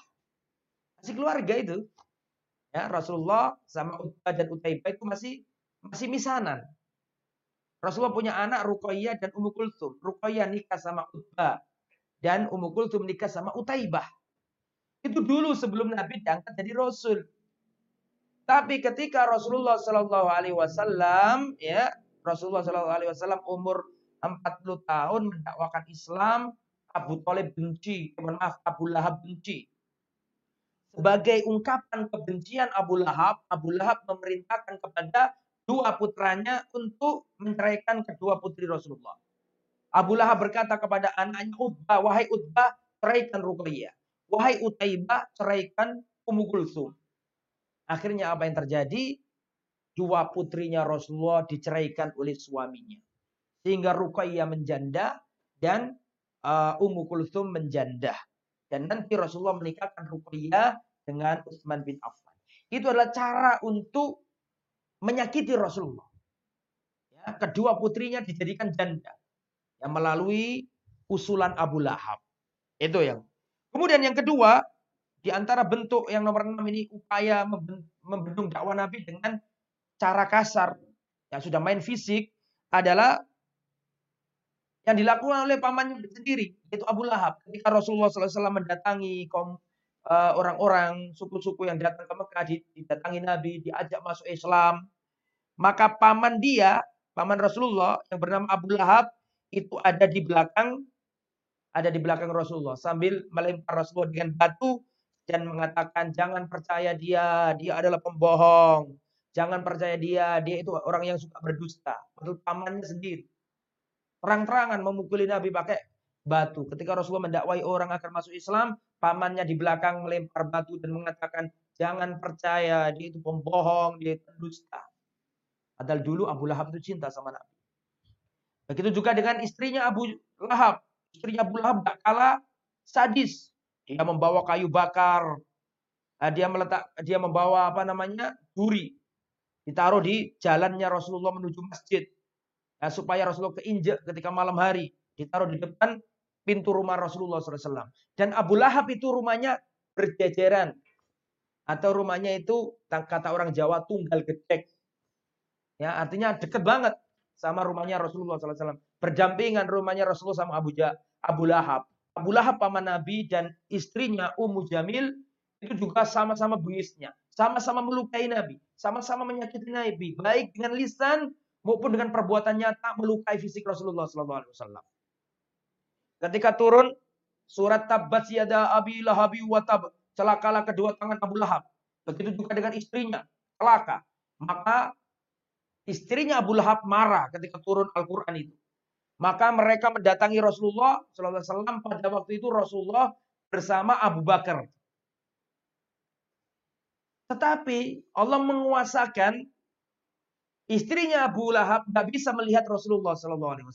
Masih keluarga itu. Ya, Rasulullah sama Utbah dan Utaibah itu masih masih misanan. Rasulullah punya anak Ruqayyah dan Ummu Kulthum. Ruqayyah nikah sama Utbah dan Ummu Kulthum nikah sama Utaibah. Itu dulu sebelum Nabi diangkat jadi Rasul. Tapi ketika Rasulullah Shallallahu Alaihi Wasallam, ya Rasulullah Shallallahu Alaihi Wasallam umur 40 tahun mendakwakan Islam, Abu Talib benci, maaf Abu Lahab benci. Sebagai ungkapan kebencian Abu Lahab, Abu Lahab memerintahkan kepada dua putranya untuk menceraikan kedua putri Rasulullah. Abu Lahab berkata kepada anaknya Utbah, wahai Utbah, ceraikan Ruqayyah. Wahai Utaibah, ceraikan Ummu Kulsum. Akhirnya apa yang terjadi? Dua putrinya Rasulullah diceraikan oleh suaminya. Sehingga Ruqayyah menjanda dan uh, Ummu Kulthum menjanda. Dan nanti Rasulullah menikahkan Ruqayyah dengan Utsman bin Affan. Itu adalah cara untuk menyakiti Rasulullah. Ya, kedua putrinya dijadikan janda. Yang melalui usulan Abu Lahab. Itu yang. Kemudian yang kedua, di antara bentuk yang nomor enam ini upaya membendung dakwah Nabi dengan cara kasar yang sudah main fisik adalah yang dilakukan oleh pamannya sendiri, yaitu Abu Lahab. Ketika Rasulullah SAW mendatangi kaum eh, orang-orang suku-suku yang datang ke Mekah, didatangi Nabi, diajak masuk Islam, maka paman dia, paman Rasulullah yang bernama Abu Lahab itu ada di belakang ada di belakang Rasulullah sambil melempar Rasulullah dengan batu dan mengatakan jangan percaya dia, dia adalah pembohong. Jangan percaya dia, dia itu orang yang suka berdusta. Padahal pamannya sendiri. Terang-terangan memukuli Nabi pakai batu. Ketika Rasulullah mendakwai orang akan masuk Islam, pamannya di belakang melempar batu dan mengatakan jangan percaya, dia itu pembohong, dia itu dusta. Padahal dulu Abu Lahab itu cinta sama Nabi. Begitu juga dengan istrinya Abu Lahab. Istrinya Abu Lahab gak kalah sadis. Dia membawa kayu bakar. Nah, dia meletak, dia membawa apa namanya duri. Ditaruh di jalannya Rasulullah menuju masjid. Nah, supaya Rasulullah keinjek ketika malam hari. Ditaruh di depan pintu rumah Rasulullah SAW. Dan Abu Lahab itu rumahnya berjejeran. Atau rumahnya itu kata orang Jawa tunggal gedek. Ya, artinya deket banget sama rumahnya Rasulullah SAW. Berdampingan rumahnya Rasulullah sama Abu, ja, Abu Lahab. Abu Lahab paman Nabi dan istrinya Ummu Jamil itu juga sama-sama buisnya. Sama-sama melukai Nabi. Sama-sama menyakiti Nabi. Baik dengan lisan maupun dengan perbuatan nyata melukai fisik Rasulullah SAW. Ketika turun surat Tabat Yada Abi Lahabi wa Tab. Celakalah kedua tangan Abu Lahab. Begitu juga dengan istrinya. Celaka. Maka istrinya Abu Lahab marah ketika turun Al-Quran itu. Maka mereka mendatangi Rasulullah SAW pada waktu itu Rasulullah bersama Abu Bakar. Tetapi Allah menguasakan istrinya Abu Lahab tidak bisa melihat Rasulullah SAW.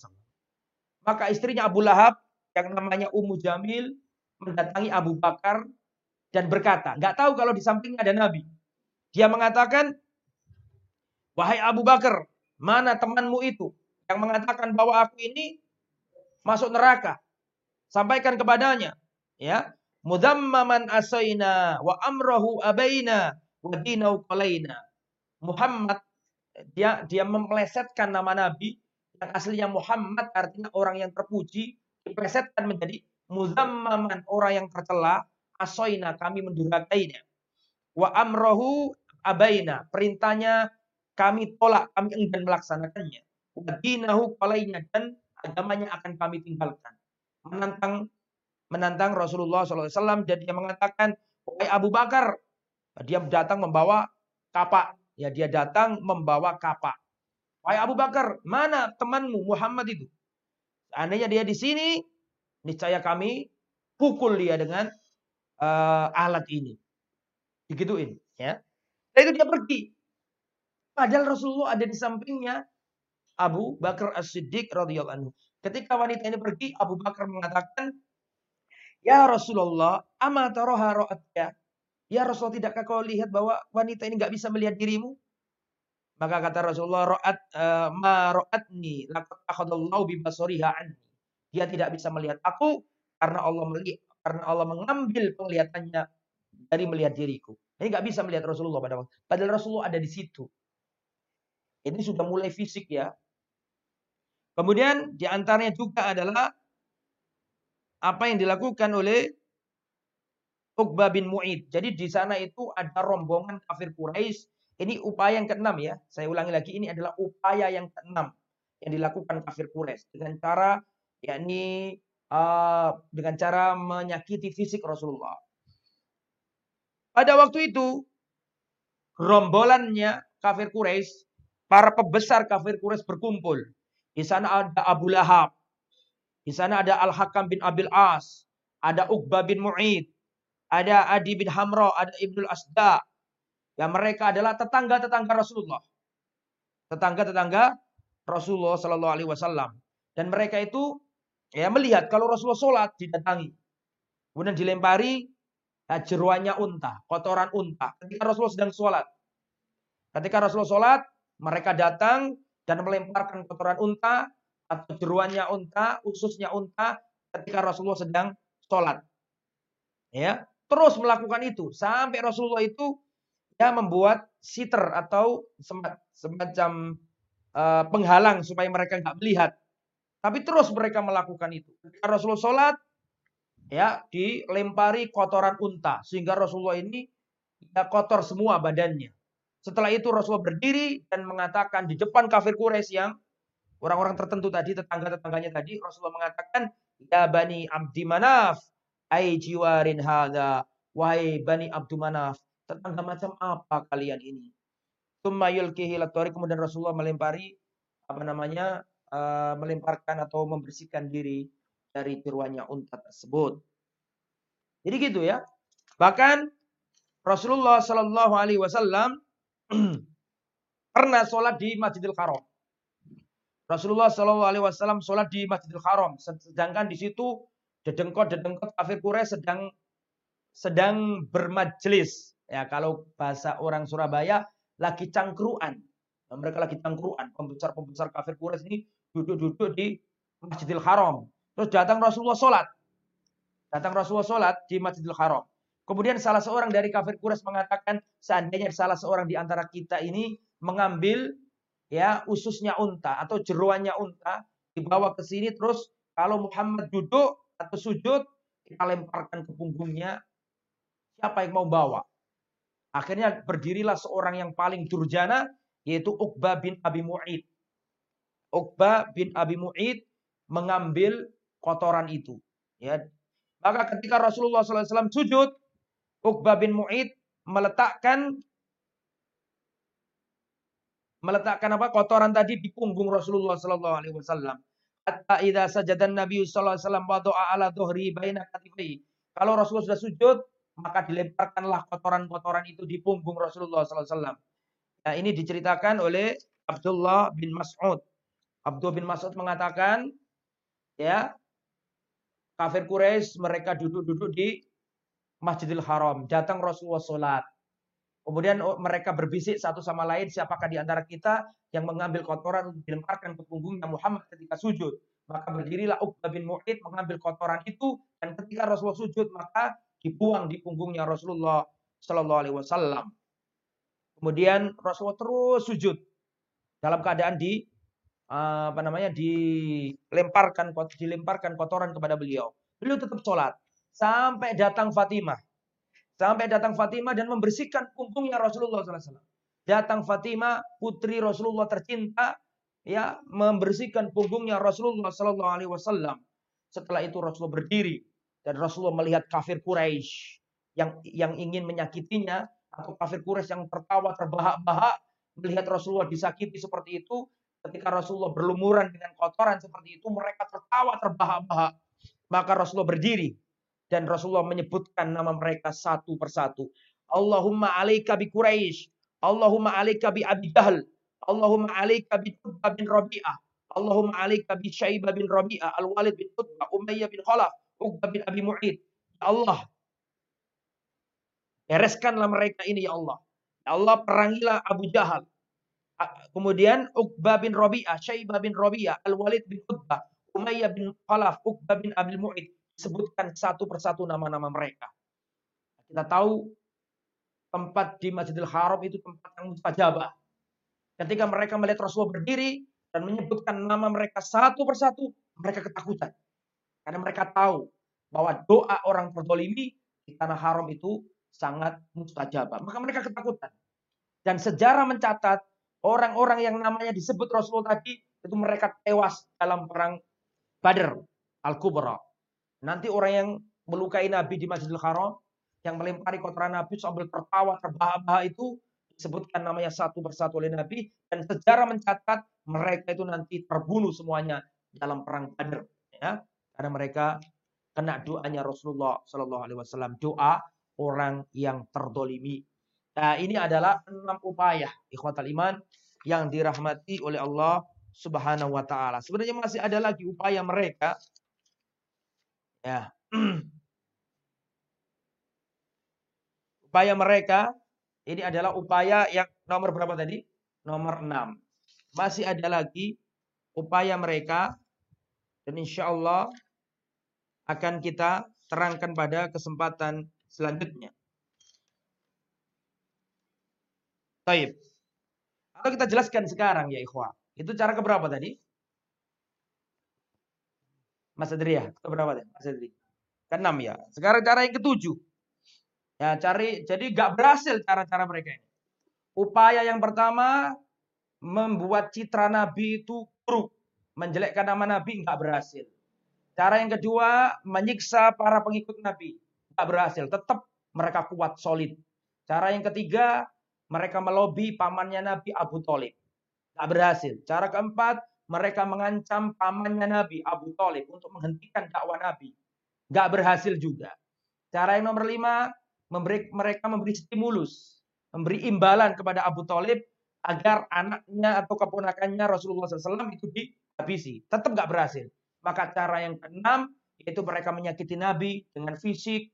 Maka istrinya Abu Lahab yang namanya Ummu Jamil mendatangi Abu Bakar dan berkata, nggak tahu kalau di sampingnya ada Nabi. Dia mengatakan, wahai Abu Bakar, mana temanmu itu? yang mengatakan bahwa aku ini masuk neraka. Sampaikan kepadanya, ya. Mudammaman asaina wa amrahu abaina wa dinau qalaina. Muhammad dia dia memplesetkan nama nabi. Yang aslinya Muhammad artinya orang yang terpuji. Diplesetkan menjadi muzammaman orang yang tercela. Asoina kami mendurhakainya. Wa amrohu abaina perintahnya kami tolak kami enggan melaksanakannya. Wadinahu palainya dan agamanya akan kami tinggalkan. Menantang menantang Rasulullah SAW dan dia mengatakan, wahai Abu Bakar, dia datang membawa kapak. Ya, dia datang membawa kapak. Wahai Abu Bakar, mana temanmu Muhammad itu? Seandainya dia di sini, niscaya kami pukul dia dengan uh, alat ini. Digituin, ya. Dan itu dia pergi. Padahal Rasulullah ada di sampingnya, Abu Bakar As-Siddiq radhiyallahu anhu. Ketika wanita ini pergi, Abu Bakar mengatakan, "Ya Rasulullah, ama taroha ra'atya?" Ya Rasulullah, tidakkah kau lihat bahwa wanita ini nggak bisa melihat dirimu? Maka kata Rasulullah, "Ra'at uh, ma ra'atni laqad akhadallahu bi basariha anni." Dia tidak bisa melihat aku karena Allah melihat karena Allah mengambil penglihatannya dari melihat diriku. Ini nggak bisa melihat Rasulullah pada waktu. Padahal Rasulullah ada di situ. Ini sudah mulai fisik ya. Kemudian di antaranya juga adalah apa yang dilakukan oleh Uqbah bin Mu'id. Jadi di sana itu ada rombongan kafir Quraisy. Ini upaya yang keenam ya. Saya ulangi lagi ini adalah upaya yang keenam yang dilakukan kafir Quraisy dengan cara yakni uh, dengan cara menyakiti fisik Rasulullah. Pada waktu itu rombolannya kafir Quraisy, para pembesar kafir Quraisy berkumpul di sana ada Abu Lahab. Di sana ada Al-Hakam bin Abil As. Ada Uqbah bin Mu'id. Ada Adi bin Hamra. Ada Ibnul Asda. Yang mereka adalah tetangga-tetangga Rasulullah. Tetangga-tetangga Rasulullah Sallallahu Alaihi Wasallam. Dan mereka itu ya melihat kalau Rasulullah sholat didatangi. Kemudian dilempari ya, jeruannya unta, kotoran unta. Ketika Rasulullah sedang sholat. Ketika Rasulullah sholat, mereka datang dan melemparkan kotoran unta atau jeruannya unta, ususnya unta ketika Rasulullah sedang sholat. Ya, terus melakukan itu sampai Rasulullah itu ya membuat siter atau semacam uh, penghalang supaya mereka nggak melihat. Tapi terus mereka melakukan itu. Ketika Rasulullah sholat, ya dilempari kotoran unta sehingga Rasulullah ini ya kotor semua badannya. Setelah itu Rasulullah berdiri dan mengatakan di depan kafir Quraisy yang orang-orang tertentu tadi, tetangga-tetangganya tadi, Rasulullah mengatakan, Ya Bani Abdi Manaf, Ai jiwarin hadha, wahai Bani Abdi Manaf, tetangga macam apa kalian ini? Tummayul kihilatori, kemudian Rasulullah melempari, apa namanya, uh, melemparkan atau membersihkan diri dari tiruannya unta tersebut. Jadi gitu ya. Bahkan Rasulullah Shallallahu Alaihi Wasallam <clears throat> pernah sholat di Masjidil Haram. Rasulullah Shallallahu Alaihi Wasallam sholat di Masjidil Haram, sedangkan di situ dedengkot-dedengkot kafir Quraisy sedang sedang bermajlis. Ya kalau bahasa orang Surabaya lagi cangkruan. Mereka lagi cangkruan. Pembesar-pembesar kafir Quraisy ini duduk-duduk di Masjidil Haram. Terus datang Rasulullah sholat. Datang Rasulullah sholat di Masjidil Haram. Kemudian salah seorang dari kafir Quraisy mengatakan seandainya salah seorang di antara kita ini mengambil ya ususnya unta atau jeruannya unta dibawa ke sini terus kalau Muhammad duduk atau sujud kita lemparkan ke punggungnya siapa yang mau bawa akhirnya berdirilah seorang yang paling durjana yaitu Uqbah bin Abi Mu'id Uqbah bin Abi Mu'id mengambil kotoran itu. Ya. Maka ketika Rasulullah SAW sujud, Uqbah bin Mu'id meletakkan meletakkan apa kotoran tadi di punggung Rasulullah Sallallahu Alaihi Wasallam. Hatta idza sajadan Nabi Sallallahu Alaihi Wasallam wadoa ala dhuhri baina katifai. Kalau Rasulullah sudah sujud, maka dilemparkanlah kotoran-kotoran itu di punggung Rasulullah Sallallahu Alaihi Wasallam. Nah, ini diceritakan oleh Abdullah bin Mas'ud. Abdul bin Mas'ud mengatakan, ya, kafir Quraisy mereka duduk-duduk di Masjidil Haram, datang Rasulullah sholat. Kemudian oh, mereka berbisik satu sama lain, siapakah di antara kita yang mengambil kotoran dilemparkan ke punggungnya Muhammad ketika sujud. Maka berdirilah Uqbah bin Mu'id mengambil kotoran itu dan ketika Rasulullah sujud maka dibuang di punggungnya Rasulullah Shallallahu Alaihi Wasallam. Kemudian Rasulullah terus sujud dalam keadaan di Eh, apa namanya dilemparkan dilemparkan kotoran kepada beliau. Beliau tetap sholat sampai datang Fatimah. Sampai datang Fatimah dan membersihkan punggungnya Rasulullah SAW. Datang Fatimah, putri Rasulullah tercinta, ya membersihkan punggungnya Rasulullah Sallallahu Alaihi Wasallam. Setelah itu Rasulullah berdiri dan Rasulullah melihat kafir Quraisy yang yang ingin menyakitinya atau kafir Quraisy yang tertawa terbahak-bahak melihat Rasulullah disakiti seperti itu, Ketika Rasulullah berlumuran dengan kotoran seperti itu, mereka tertawa terbahak-bahak. Maka Rasulullah berdiri dan Rasulullah menyebutkan nama mereka satu persatu. Allahumma alaika bi Quraisy, Allahumma alaika bi Abi Jahl, Allahumma alaika bi Tubba bin Rabi'ah, Allahumma alaika bi Syaibah bin Rabi'ah, Al-Walid bin Utbah, Umayyah bin Khalaf, Uqbah bin Abi Mu'id. Ya Allah, bereskanlah mereka ini ya Allah. Ya Allah perangilah Abu Jahal, Kemudian Uqbah bin Rabi'ah, Syaibah bin Rabi'ah, Al-Walid bin Utbah, Umayyah bin Khalaf, Uqbah bin Abil Mu'id. Sebutkan satu persatu nama-nama mereka. Kita tahu tempat di Masjidil Haram itu tempat yang mustajabah. Ketika mereka melihat Rasulullah berdiri dan menyebutkan nama mereka satu persatu, mereka ketakutan. Karena mereka tahu bahwa doa orang terdolimi di tanah haram itu sangat mustajabah. Maka mereka ketakutan. Dan sejarah mencatat Orang-orang yang namanya disebut Rasulullah tadi itu mereka tewas dalam perang Badr Al-Kubra. Nanti orang yang melukai Nabi di Masjidil Haram, yang melempari kotoran Nabi sambil tertawa terbahak-bahak itu disebutkan namanya satu persatu oleh Nabi dan sejarah mencatat mereka itu nanti terbunuh semuanya dalam perang Badr ya karena mereka kena doanya Rasulullah Shallallahu Alaihi Wasallam doa orang yang terdolimi Nah, ini adalah enam upaya ikhwatal iman yang dirahmati oleh Allah Subhanahu wa taala. Sebenarnya masih ada lagi upaya mereka ya. upaya mereka ini adalah upaya yang nomor berapa tadi? Nomor 6. Masih ada lagi upaya mereka dan insya Allah akan kita terangkan pada kesempatan selanjutnya. Taib. Atau kita jelaskan sekarang ya ikhwah. Itu cara keberapa tadi? Mas Adri ya? Keberapa tadi? Mas Adri. Keenam ya. Sekarang cara yang ketujuh. Ya, cari jadi gak berhasil cara-cara mereka ini. Upaya yang pertama membuat citra Nabi itu buruk, menjelekkan nama Nabi nggak berhasil. Cara yang kedua menyiksa para pengikut Nabi nggak berhasil, tetap mereka kuat solid. Cara yang ketiga mereka melobi pamannya Nabi Abu Talib, nggak berhasil. Cara keempat mereka mengancam pamannya Nabi Abu Talib untuk menghentikan dakwah Nabi, nggak berhasil juga. Cara yang nomor lima memberi mereka memberi stimulus, memberi imbalan kepada Abu Talib agar anaknya atau keponakannya Rasulullah SAW itu dihabisi. Tetap nggak berhasil. Maka cara yang keenam yaitu mereka menyakiti Nabi dengan fisik,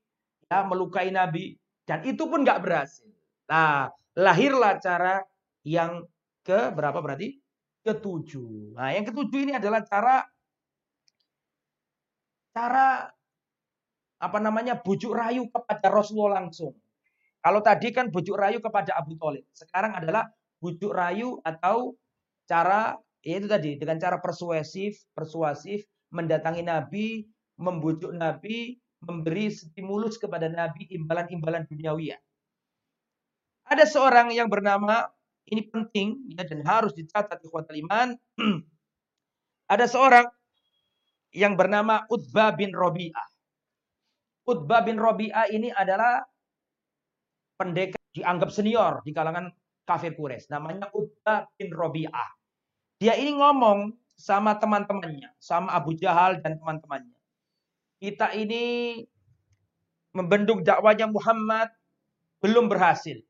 ya melukai Nabi, dan itu pun nggak berhasil. Nah, lahirlah cara yang ke berapa berarti? Ketujuh. Nah, yang ketujuh ini adalah cara cara apa namanya bujuk rayu kepada Rasulullah langsung. Kalau tadi kan bujuk rayu kepada Abu Thalib, sekarang adalah bujuk rayu atau cara yaitu tadi dengan cara persuasif, persuasif mendatangi Nabi, membujuk Nabi, memberi stimulus kepada Nabi imbalan-imbalan duniawi. Ada seorang yang bernama ini penting ya, dan harus dicatat ikhwatul iman. <clears throat> Ada seorang yang bernama Utbah bin Robi'ah. Utbah bin Robi'ah ini adalah pendekar dianggap senior di kalangan kafir Quraisy. Namanya Utbah bin Robi'ah. Dia ini ngomong sama teman-temannya, sama Abu Jahal dan teman-temannya. Kita ini membendung dakwanya Muhammad belum berhasil.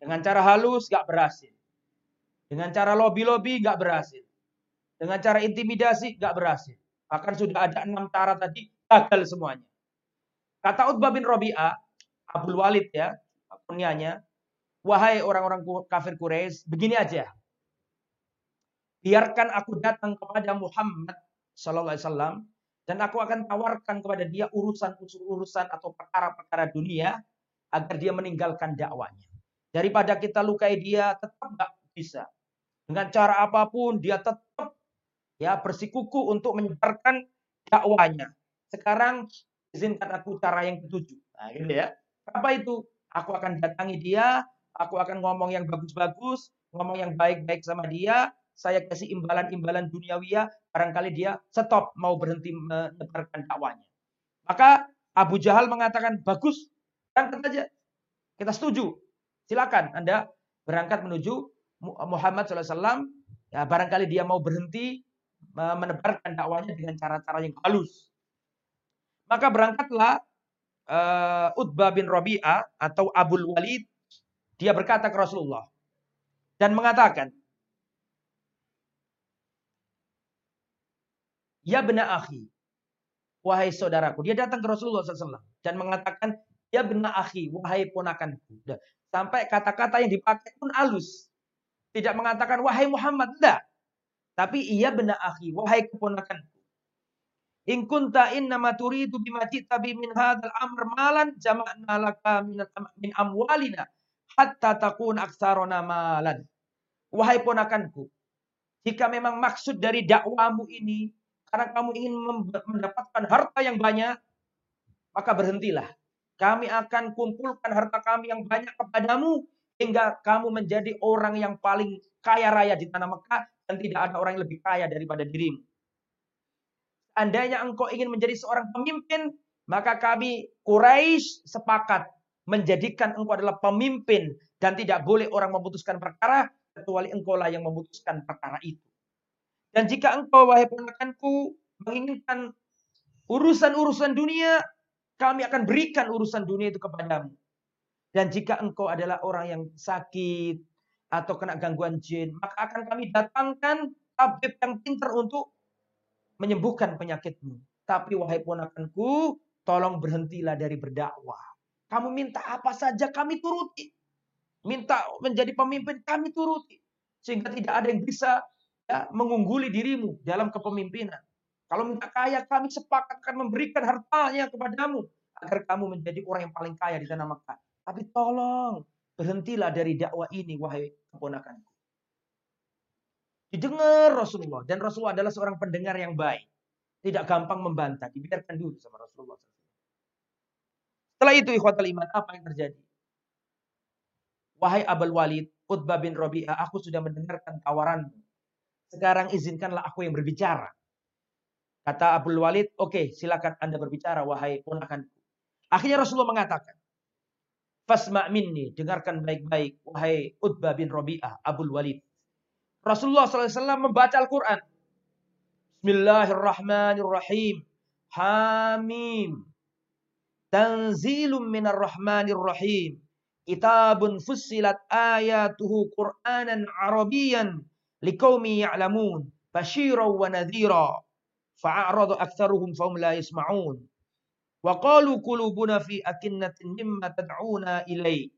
Dengan cara halus gak berhasil. Dengan cara lobby-lobby gak berhasil. Dengan cara intimidasi gak berhasil. Bahkan sudah ada enam cara tadi gagal semuanya. Kata Utbah bin Robi'ah, Abdul Walid ya, kunyanya, Wahai orang-orang kafir Quraisy, begini aja. Biarkan aku datang kepada Muhammad sallallahu alaihi wasallam dan aku akan tawarkan kepada dia urusan-urusan atau perkara-perkara dunia agar dia meninggalkan dakwanya. Daripada kita lukai dia, tetap nggak bisa. Dengan cara apa pun dia tetap ya bersikuku untuk menyebarkan dakwanya. Sekarang izinkan aku cara yang ketujuh. Nah, gitu ya. Apa itu? Aku akan datangi dia, Aku akan ngomong yang bagus-bagus, ngomong yang baik-baik sama dia. Saya kasih imbalan-imbalan duniawiya, barangkali dia stop mau berhenti menyebarkan dakwanya. Maka Abu Jahal mengatakan, bagus, berangkat aja. Kita setuju. Silakan Anda berangkat menuju Muhammad SAW. Ya, barangkali dia mau berhenti menebarkan dakwanya dengan cara-cara yang halus. Maka berangkatlah uh, Utbah bin Rabi'ah atau Abul Walid dia berkata ke Rasulullah dan mengatakan, Ya benar akhi, wahai saudaraku. Dia datang ke Rasulullah SAW dan mengatakan, Ya benar akhi, wahai ponakanku. Sampai kata-kata yang dipakai pun halus. Tidak mengatakan, wahai Muhammad. Tidak. Tapi ia benar akhi, wahai keponakanku. In kunta innama turidu bima tabi min hadzal amr malan jama'na laka min amwalina hatta takun aksarona malan. Wahai ponakanku, jika memang maksud dari dakwamu ini karena kamu ingin mendapatkan harta yang banyak, maka berhentilah. Kami akan kumpulkan harta kami yang banyak kepadamu hingga kamu menjadi orang yang paling kaya raya di tanah Mekah dan tidak ada orang yang lebih kaya daripada dirimu. Andainya engkau ingin menjadi seorang pemimpin, maka kami Quraisy sepakat menjadikan engkau adalah pemimpin dan tidak boleh orang memutuskan perkara kecuali engkau lah yang memutuskan perkara itu. Dan jika engkau wahai ponakanku menginginkan urusan-urusan dunia, kami akan berikan urusan dunia itu kepadamu. Dan jika engkau adalah orang yang sakit, atau kena gangguan jin, maka akan kami datangkan tabib yang pintar untuk menyembuhkan penyakitmu. Tapi wahai ponakanku, tolong berhentilah dari berdakwah. Kamu minta apa saja kami turuti. Minta menjadi pemimpin kami turuti. Sehingga tidak ada yang bisa ya, mengungguli dirimu dalam kepemimpinan. Kalau minta kaya, kami sepakat akan memberikan hartanya kepadamu. Agar kamu menjadi orang yang paling kaya di tanah Makkah. Tapi tolong, berhentilah dari dakwah ini, wahai keponakanku. Didengar Rasulullah. Dan Rasulullah adalah seorang pendengar yang baik. Tidak gampang membantah. Dibiarkan dulu sama Rasulullah. Setelah itu ikhwatal iman, apa yang terjadi? Wahai Abul Walid, Utbah bin Rabi'ah, aku sudah mendengarkan tawaranmu. Sekarang izinkanlah aku yang berbicara. Kata Abdul Walid, oke okay, silakan Anda berbicara wahai ponakanku. Akhirnya Rasulullah mengatakan, Fasma' minni, dengarkan baik-baik wahai Utbah bin Rabi'ah, Abdul Walid. Rasulullah SAW membaca Al-Quran. Bismillahirrahmanirrahim. Hamim. Tanzilum minar. Kitabun fussilat ayatuhu Qur'anan Arabiyan liqaumi ya'lamun. Basyiran wa nadhira. Fa'aradu aktsaruhum fahum la yasma'un. Wa qalu qulubuna fi akinnatin mimma tad'una ilai.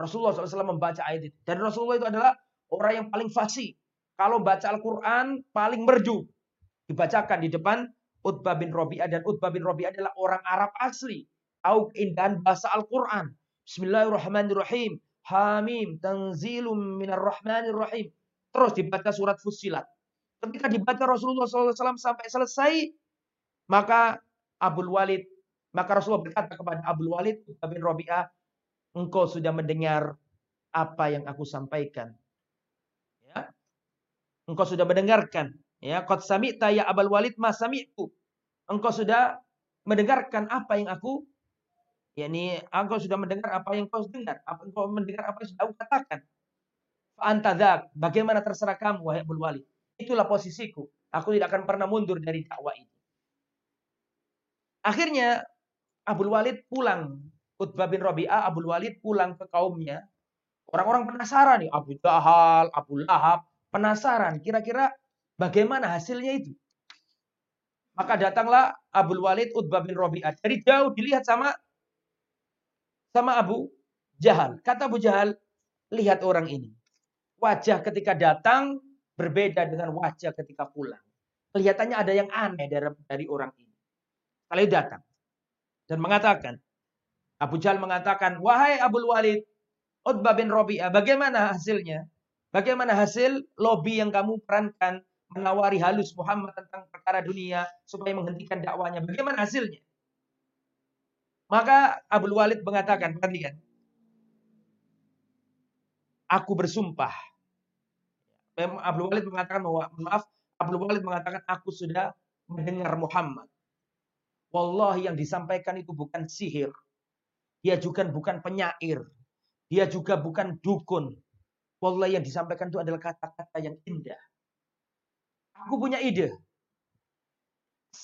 Rasulullah SAW membaca ayat itu. Dan Rasulullah itu adalah Orang yang paling fasih. Kalau baca Al-Quran, paling merdu. Dibacakan di depan Utbah bin Robi'ah. Dan Utbah bin Robi'ah adalah orang Arab asli. Tahu keindahan bahasa Al-Quran. Bismillahirrahmanirrahim. Hamim. Tanzilum minar rahmanir rahim. Terus dibaca surat Fusilat. Ketika dibaca Rasulullah SAW sampai selesai, maka Abdul Walid, maka Rasulullah berkata kepada Abdul Walid bin Robi'ah, engkau sudah mendengar apa yang aku sampaikan. Engkau sudah mendengarkan. Ya, qad sami'ta ya Abul Walid ma sami'tu. Engkau sudah mendengarkan apa yang aku yakni engkau sudah mendengar apa yang kau dengar, apa engkau mendengar apa yang sudah aku katakan. Fa bagaimana terserah kamu wahai Abul Walid. Itulah posisiku. Aku tidak akan pernah mundur dari dakwah ini. Akhirnya Abdul Walid pulang. Utbah bin Rabi'ah, Abdul Walid pulang ke kaumnya. Orang-orang penasaran nih, Abu Jahal, Abu Lahab, penasaran kira-kira bagaimana hasilnya itu. Maka datanglah Abdul Walid Utbah bin Rabi'ah. Dari jauh dilihat sama sama Abu Jahal. Kata Abu Jahal, lihat orang ini. Wajah ketika datang berbeda dengan wajah ketika pulang. Kelihatannya ada yang aneh dari, dari orang ini. Kalau datang dan mengatakan, Abu Jahal mengatakan, wahai Abdul Walid, Utbah bin Rabi'ah, bagaimana hasilnya? Bagaimana hasil lobby yang kamu perankan menawari halus Muhammad tentang perkara dunia supaya menghentikan dakwanya? Bagaimana hasilnya? Maka Abdul Walid mengatakan, perhatikan. Aku bersumpah. Abdul Walid mengatakan bahwa, maaf, Abdul Walid mengatakan, aku sudah mendengar Muhammad. Wallahi yang disampaikan itu bukan sihir. Dia juga bukan penyair. Dia juga bukan dukun. Wallahi yang disampaikan itu adalah kata-kata yang indah. Aku punya ide.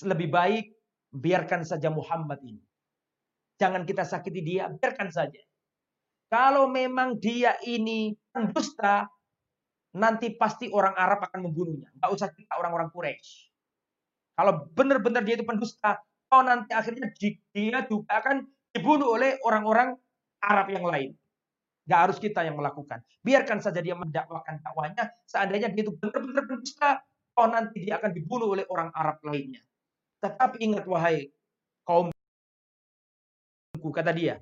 Lebih baik biarkan saja Muhammad ini. Jangan kita sakiti dia, biarkan saja. Kalau memang dia ini pendusta, nanti pasti orang Arab akan membunuhnya. Gak usah kita orang-orang Quraisy. Kalau benar-benar dia itu pendusta, oh nanti akhirnya dia juga akan dibunuh oleh orang-orang Arab yang lain. Gak harus kita yang melakukan. Biarkan saja dia mendakwakan dakwanya. Seandainya dia itu benar-benar berdusta, oh nanti dia akan dibunuh oleh orang Arab lainnya. Tetapi ingat wahai kaum kata dia,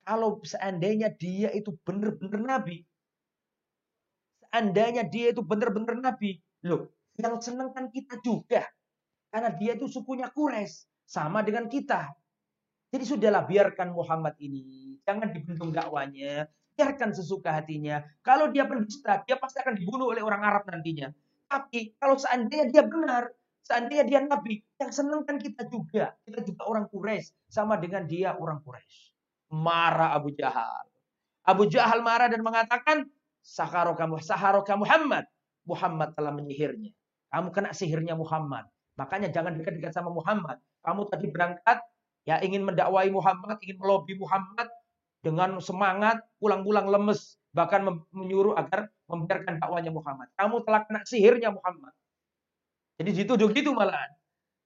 kalau seandainya dia itu benar-benar nabi, seandainya dia itu benar-benar nabi, loh, yang senang kan kita juga. Karena dia itu sukunya Quraisy, sama dengan kita. Jadi sudahlah biarkan Muhammad ini. Jangan dibentung dakwanya. Biarkan sesuka hatinya. Kalau dia pendusta, dia pasti akan dibunuh oleh orang Arab nantinya. Tapi kalau seandainya dia benar, seandainya dia nabi, yang senang kan kita juga. Kita juga orang Quraisy, sama dengan dia orang Quraisy. Marah Abu Jahal. Abu Jahal marah dan mengatakan, Saharoka, Saharoka Muhammad. Muhammad telah menyihirnya. Kamu kena sihirnya Muhammad. Makanya jangan dekat-dekat sama Muhammad. Kamu tadi berangkat ya ingin mendakwai Muhammad, ingin melobi Muhammad, dengan semangat, pulang-pulang lemes, bahkan menyuruh agar membiarkan dakwanya Muhammad. Kamu telah kena sihirnya Muhammad. Jadi dituduh gitu malahan.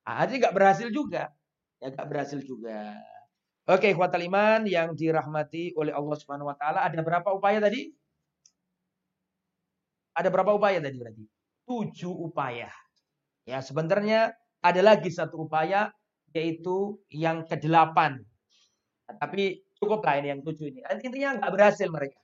Ah, jadi nggak berhasil juga. Ya nggak berhasil juga. Oke, kuatal iman yang dirahmati oleh Allah Subhanahu wa taala, ada berapa upaya tadi? Ada berapa upaya tadi berarti? Tujuh upaya. Ya, sebenarnya ada lagi satu upaya yaitu yang kedelapan. Tapi Cukuplah ini yang tujuh ini. Intinya nggak berhasil mereka.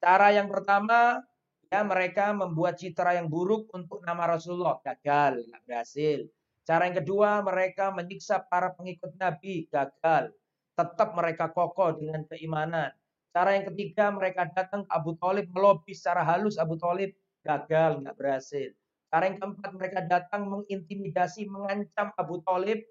Cara yang pertama, ya mereka membuat citra yang buruk untuk nama Rasulullah. Gagal, nggak berhasil. Cara yang kedua, mereka menyiksa para pengikut Nabi. Gagal. Tetap mereka kokoh dengan keimanan. Cara yang ketiga, mereka datang ke Abu Talib, melobi secara halus Abu Talib. Gagal, nggak berhasil. Cara yang keempat, mereka datang mengintimidasi, mengancam Abu Talib.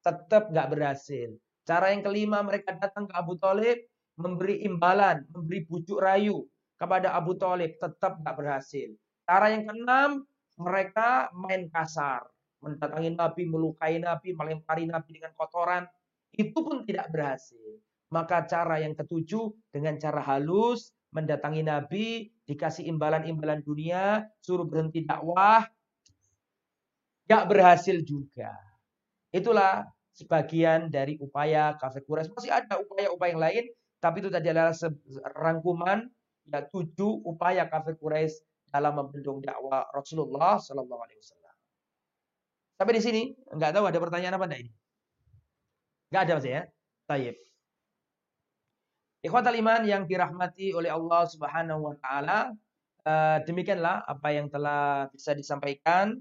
Tetap nggak berhasil. Cara yang kelima mereka datang ke Abu Talib memberi imbalan, memberi bujuk rayu kepada Abu Talib tetap tidak berhasil. Cara yang keenam mereka main kasar, mendatangi Nabi, melukai Nabi, melempari Nabi dengan kotoran, itu pun tidak berhasil. Maka cara yang ketujuh dengan cara halus mendatangi Nabi, dikasih imbalan-imbalan dunia, suruh berhenti dakwah, gak berhasil juga. Itulah sebagian dari upaya kafir Quraisy. Masih ada upaya-upaya yang lain, tapi itu tadi adalah rangkuman ya tujuh upaya kafir Quraisy dalam membendung dakwah Rasulullah Sallallahu Alaihi Wasallam. Sampai di sini nggak tahu ada pertanyaan apa enggak ini? Nggak ada mas ya? Tayyib. Ikhwatal iman yang dirahmati oleh Allah Subhanahu wa taala, eh, demikianlah apa yang telah bisa disampaikan.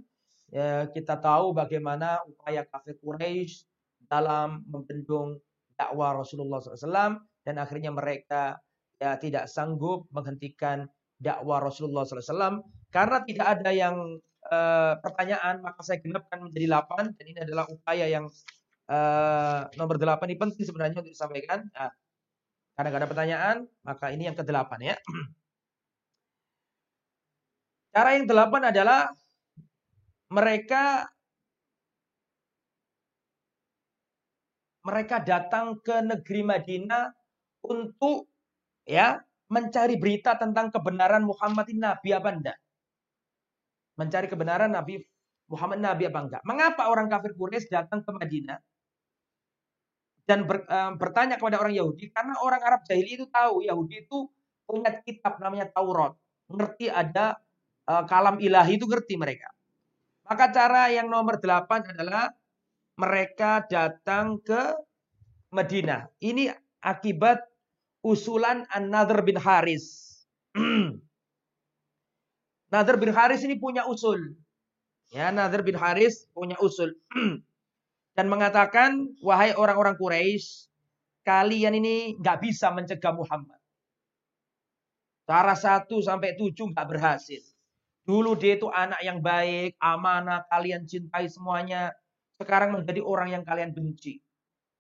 Ya, kita tahu bagaimana upaya kafir Quraisy dalam membendung dakwah Rasulullah SAW dan akhirnya mereka ya tidak sanggup menghentikan dakwah Rasulullah SAW karena tidak ada yang uh, pertanyaan maka saya genapkan menjadi 8 dan ini adalah upaya yang uh, nomor 8 ini penting sebenarnya untuk disampaikan. Nah, karena tidak ada pertanyaan maka ini yang ke-8 ya. <clears throat> Cara yang delapan adalah mereka mereka datang ke negeri Madinah untuk ya mencari berita tentang kebenaran Muhammad ini nabi apa enggak? Mencari kebenaran Nabi Muhammad nabi apa enggak? Mengapa orang kafir Quraisy datang ke Madinah dan ber, um, bertanya kepada orang Yahudi? Karena orang Arab jahili itu tahu Yahudi itu punya kitab namanya Taurat, ngerti ada uh, kalam ilahi itu ngerti mereka. Maka cara yang nomor delapan adalah mereka datang ke Madinah. Ini akibat usulan An-Nadhr bin Haris. <clears throat> Nadhr bin Haris ini punya usul. Ya, Nadhr bin Haris punya usul. <clears throat> Dan mengatakan, wahai orang-orang Quraisy, kalian ini nggak bisa mencegah Muhammad. Cara satu sampai tujuh nggak berhasil. Dulu dia itu anak yang baik, amanah, kalian cintai semuanya sekarang menjadi orang yang kalian benci.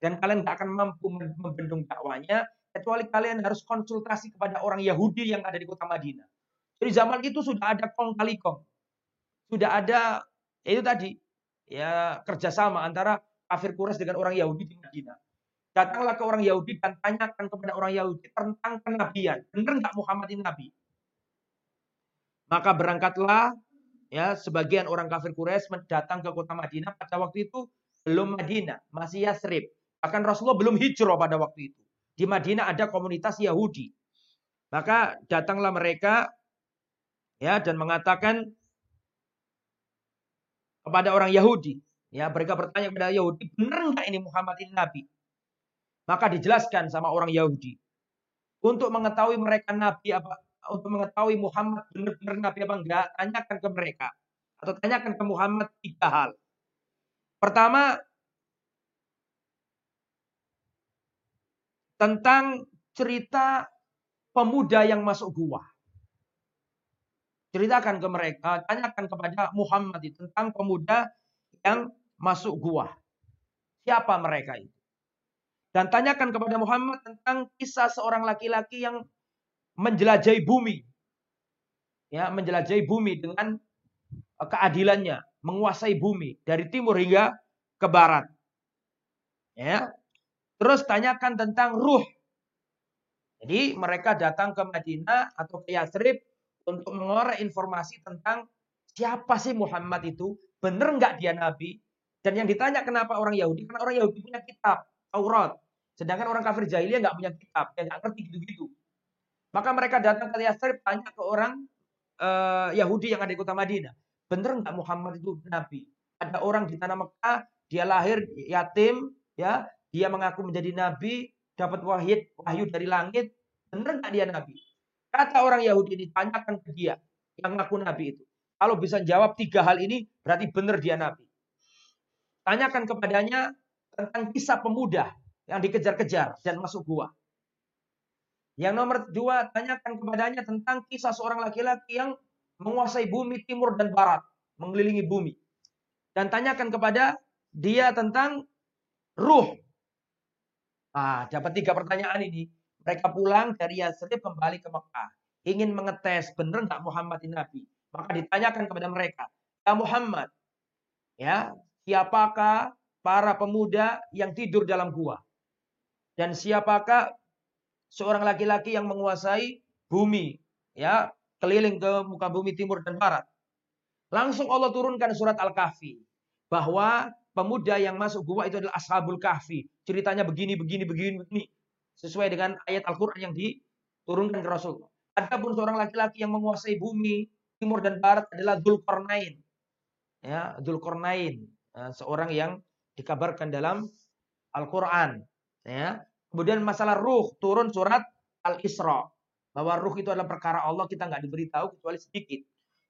Dan kalian tidak akan mampu membendung dakwanya, kecuali kalian harus konsultasi kepada orang Yahudi yang ada di kota Madinah. Jadi zaman itu sudah ada kong kali kong. Sudah ada, ya itu tadi, ya kerjasama antara kafir Quraisy dengan orang Yahudi di Madinah. Datanglah ke orang Yahudi dan tanyakan kepada orang Yahudi tentang kenabian. Benar nggak Muhammad ini nabi? Maka berangkatlah ya sebagian orang kafir Quraisy datang ke kota Madinah pada waktu itu belum Madinah, masih Yasrib. Bahkan Rasulullah belum hijrah pada waktu itu. Di Madinah ada komunitas Yahudi. Maka datanglah mereka ya dan mengatakan kepada orang Yahudi, ya mereka bertanya kepada Yahudi, benar enggak ini Muhammad ini nabi? Maka dijelaskan sama orang Yahudi. Untuk mengetahui mereka nabi apa untuk mengetahui Muhammad benar-benar Nabi apa enggak, tanyakan ke mereka. Atau tanyakan ke Muhammad tiga hal. Pertama, tentang cerita pemuda yang masuk gua. Ceritakan ke mereka, tanyakan kepada Muhammad tentang pemuda yang masuk gua. Siapa mereka itu? Dan tanyakan kepada Muhammad tentang kisah seorang laki-laki yang menjelajahi bumi. Ya, menjelajahi bumi dengan eh, keadilannya, menguasai bumi dari timur hingga ke barat. Ya. Terus tanyakan tentang ruh Jadi mereka datang ke Madinah atau ke Yathrib untuk mengorek informasi tentang siapa sih Muhammad itu, benar nggak dia nabi? Dan yang ditanya kenapa orang Yahudi? Karena orang Yahudi punya kitab, Taurat. Sedangkan orang kafir jahiliyah nggak punya kitab, dia nggak ngerti gitu-gitu. Maka mereka datang ke Yathrib tanya ke orang uh, Yahudi yang ada di kota Madinah. Benar nggak Muhammad itu nabi? Ada orang di tanah Mekah, dia lahir yatim, ya, dia mengaku menjadi nabi, dapat wahid, wahyu dari langit, benar nggak dia nabi? Kata orang Yahudi ini, tanyakan ke dia yang ngaku nabi itu. Kalau bisa jawab tiga hal ini, berarti benar dia nabi. Tanyakan kepadanya tentang kisah pemuda yang dikejar-kejar dan masuk gua. Yang nomor dua, tanyakan kepadanya tentang kisah seorang laki-laki yang menguasai bumi timur dan barat, mengelilingi bumi. Dan tanyakan kepada dia tentang ruh Ah, dapat tiga pertanyaan ini. Mereka pulang dari Yathrib kembali ke Mekah. Ingin mengetes benar nggak Muhammad ini Nabi. Maka ditanyakan kepada mereka. Ya Muhammad, ya siapakah para pemuda yang tidur dalam gua? Dan siapakah seorang laki-laki yang menguasai bumi? Ya, keliling ke muka bumi timur dan barat. Langsung Allah turunkan surat Al-Kahfi. Bahwa pemuda yang masuk gua itu adalah Ashabul Kahfi. Ceritanya begini, begini, begini, begini. Sesuai dengan ayat Al-Quran yang diturunkan ke Rasul. Adapun seorang laki-laki yang menguasai bumi, timur dan barat adalah Dzulkarnain. Ya, Dzulkarnain, ya, seorang yang dikabarkan dalam Al-Quran. Ya. Kemudian masalah ruh turun surat Al-Isra. Bahwa ruh itu adalah perkara Allah, kita nggak diberitahu kecuali sedikit.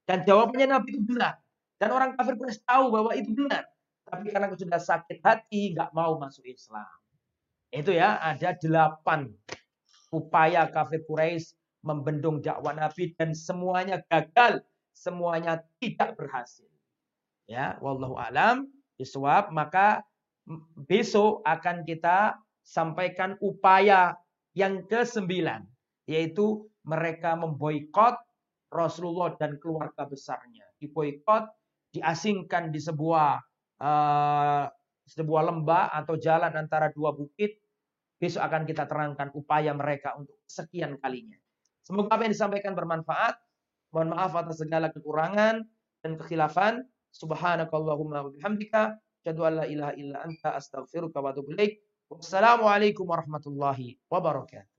Dan jawabannya Nabi itu benar. Dan orang kafir pun tahu bahwa itu benar. Tapi karena sudah sakit hati, nggak mau masuk Islam. Itu ya, ada delapan upaya kafir Quraisy membendung dakwah Nabi dan semuanya gagal, semuanya tidak berhasil. Ya, wallahu alam bisawab, maka besok akan kita sampaikan upaya yang ke-9 yaitu mereka memboikot Rasulullah dan keluarga besarnya. Diboikot, diasingkan di sebuah uh, sebuah lembah atau jalan antara dua bukit. Besok akan kita terangkan upaya mereka untuk sekian kalinya. Semoga apa yang disampaikan bermanfaat. Mohon maaf atas segala kekurangan dan kekhilafan. Subhanakallahumma wa bihamdika. Ilaha illa anta astaghfiruka wa atubu. Wassalamualaikum warahmatullahi wabarakatuh.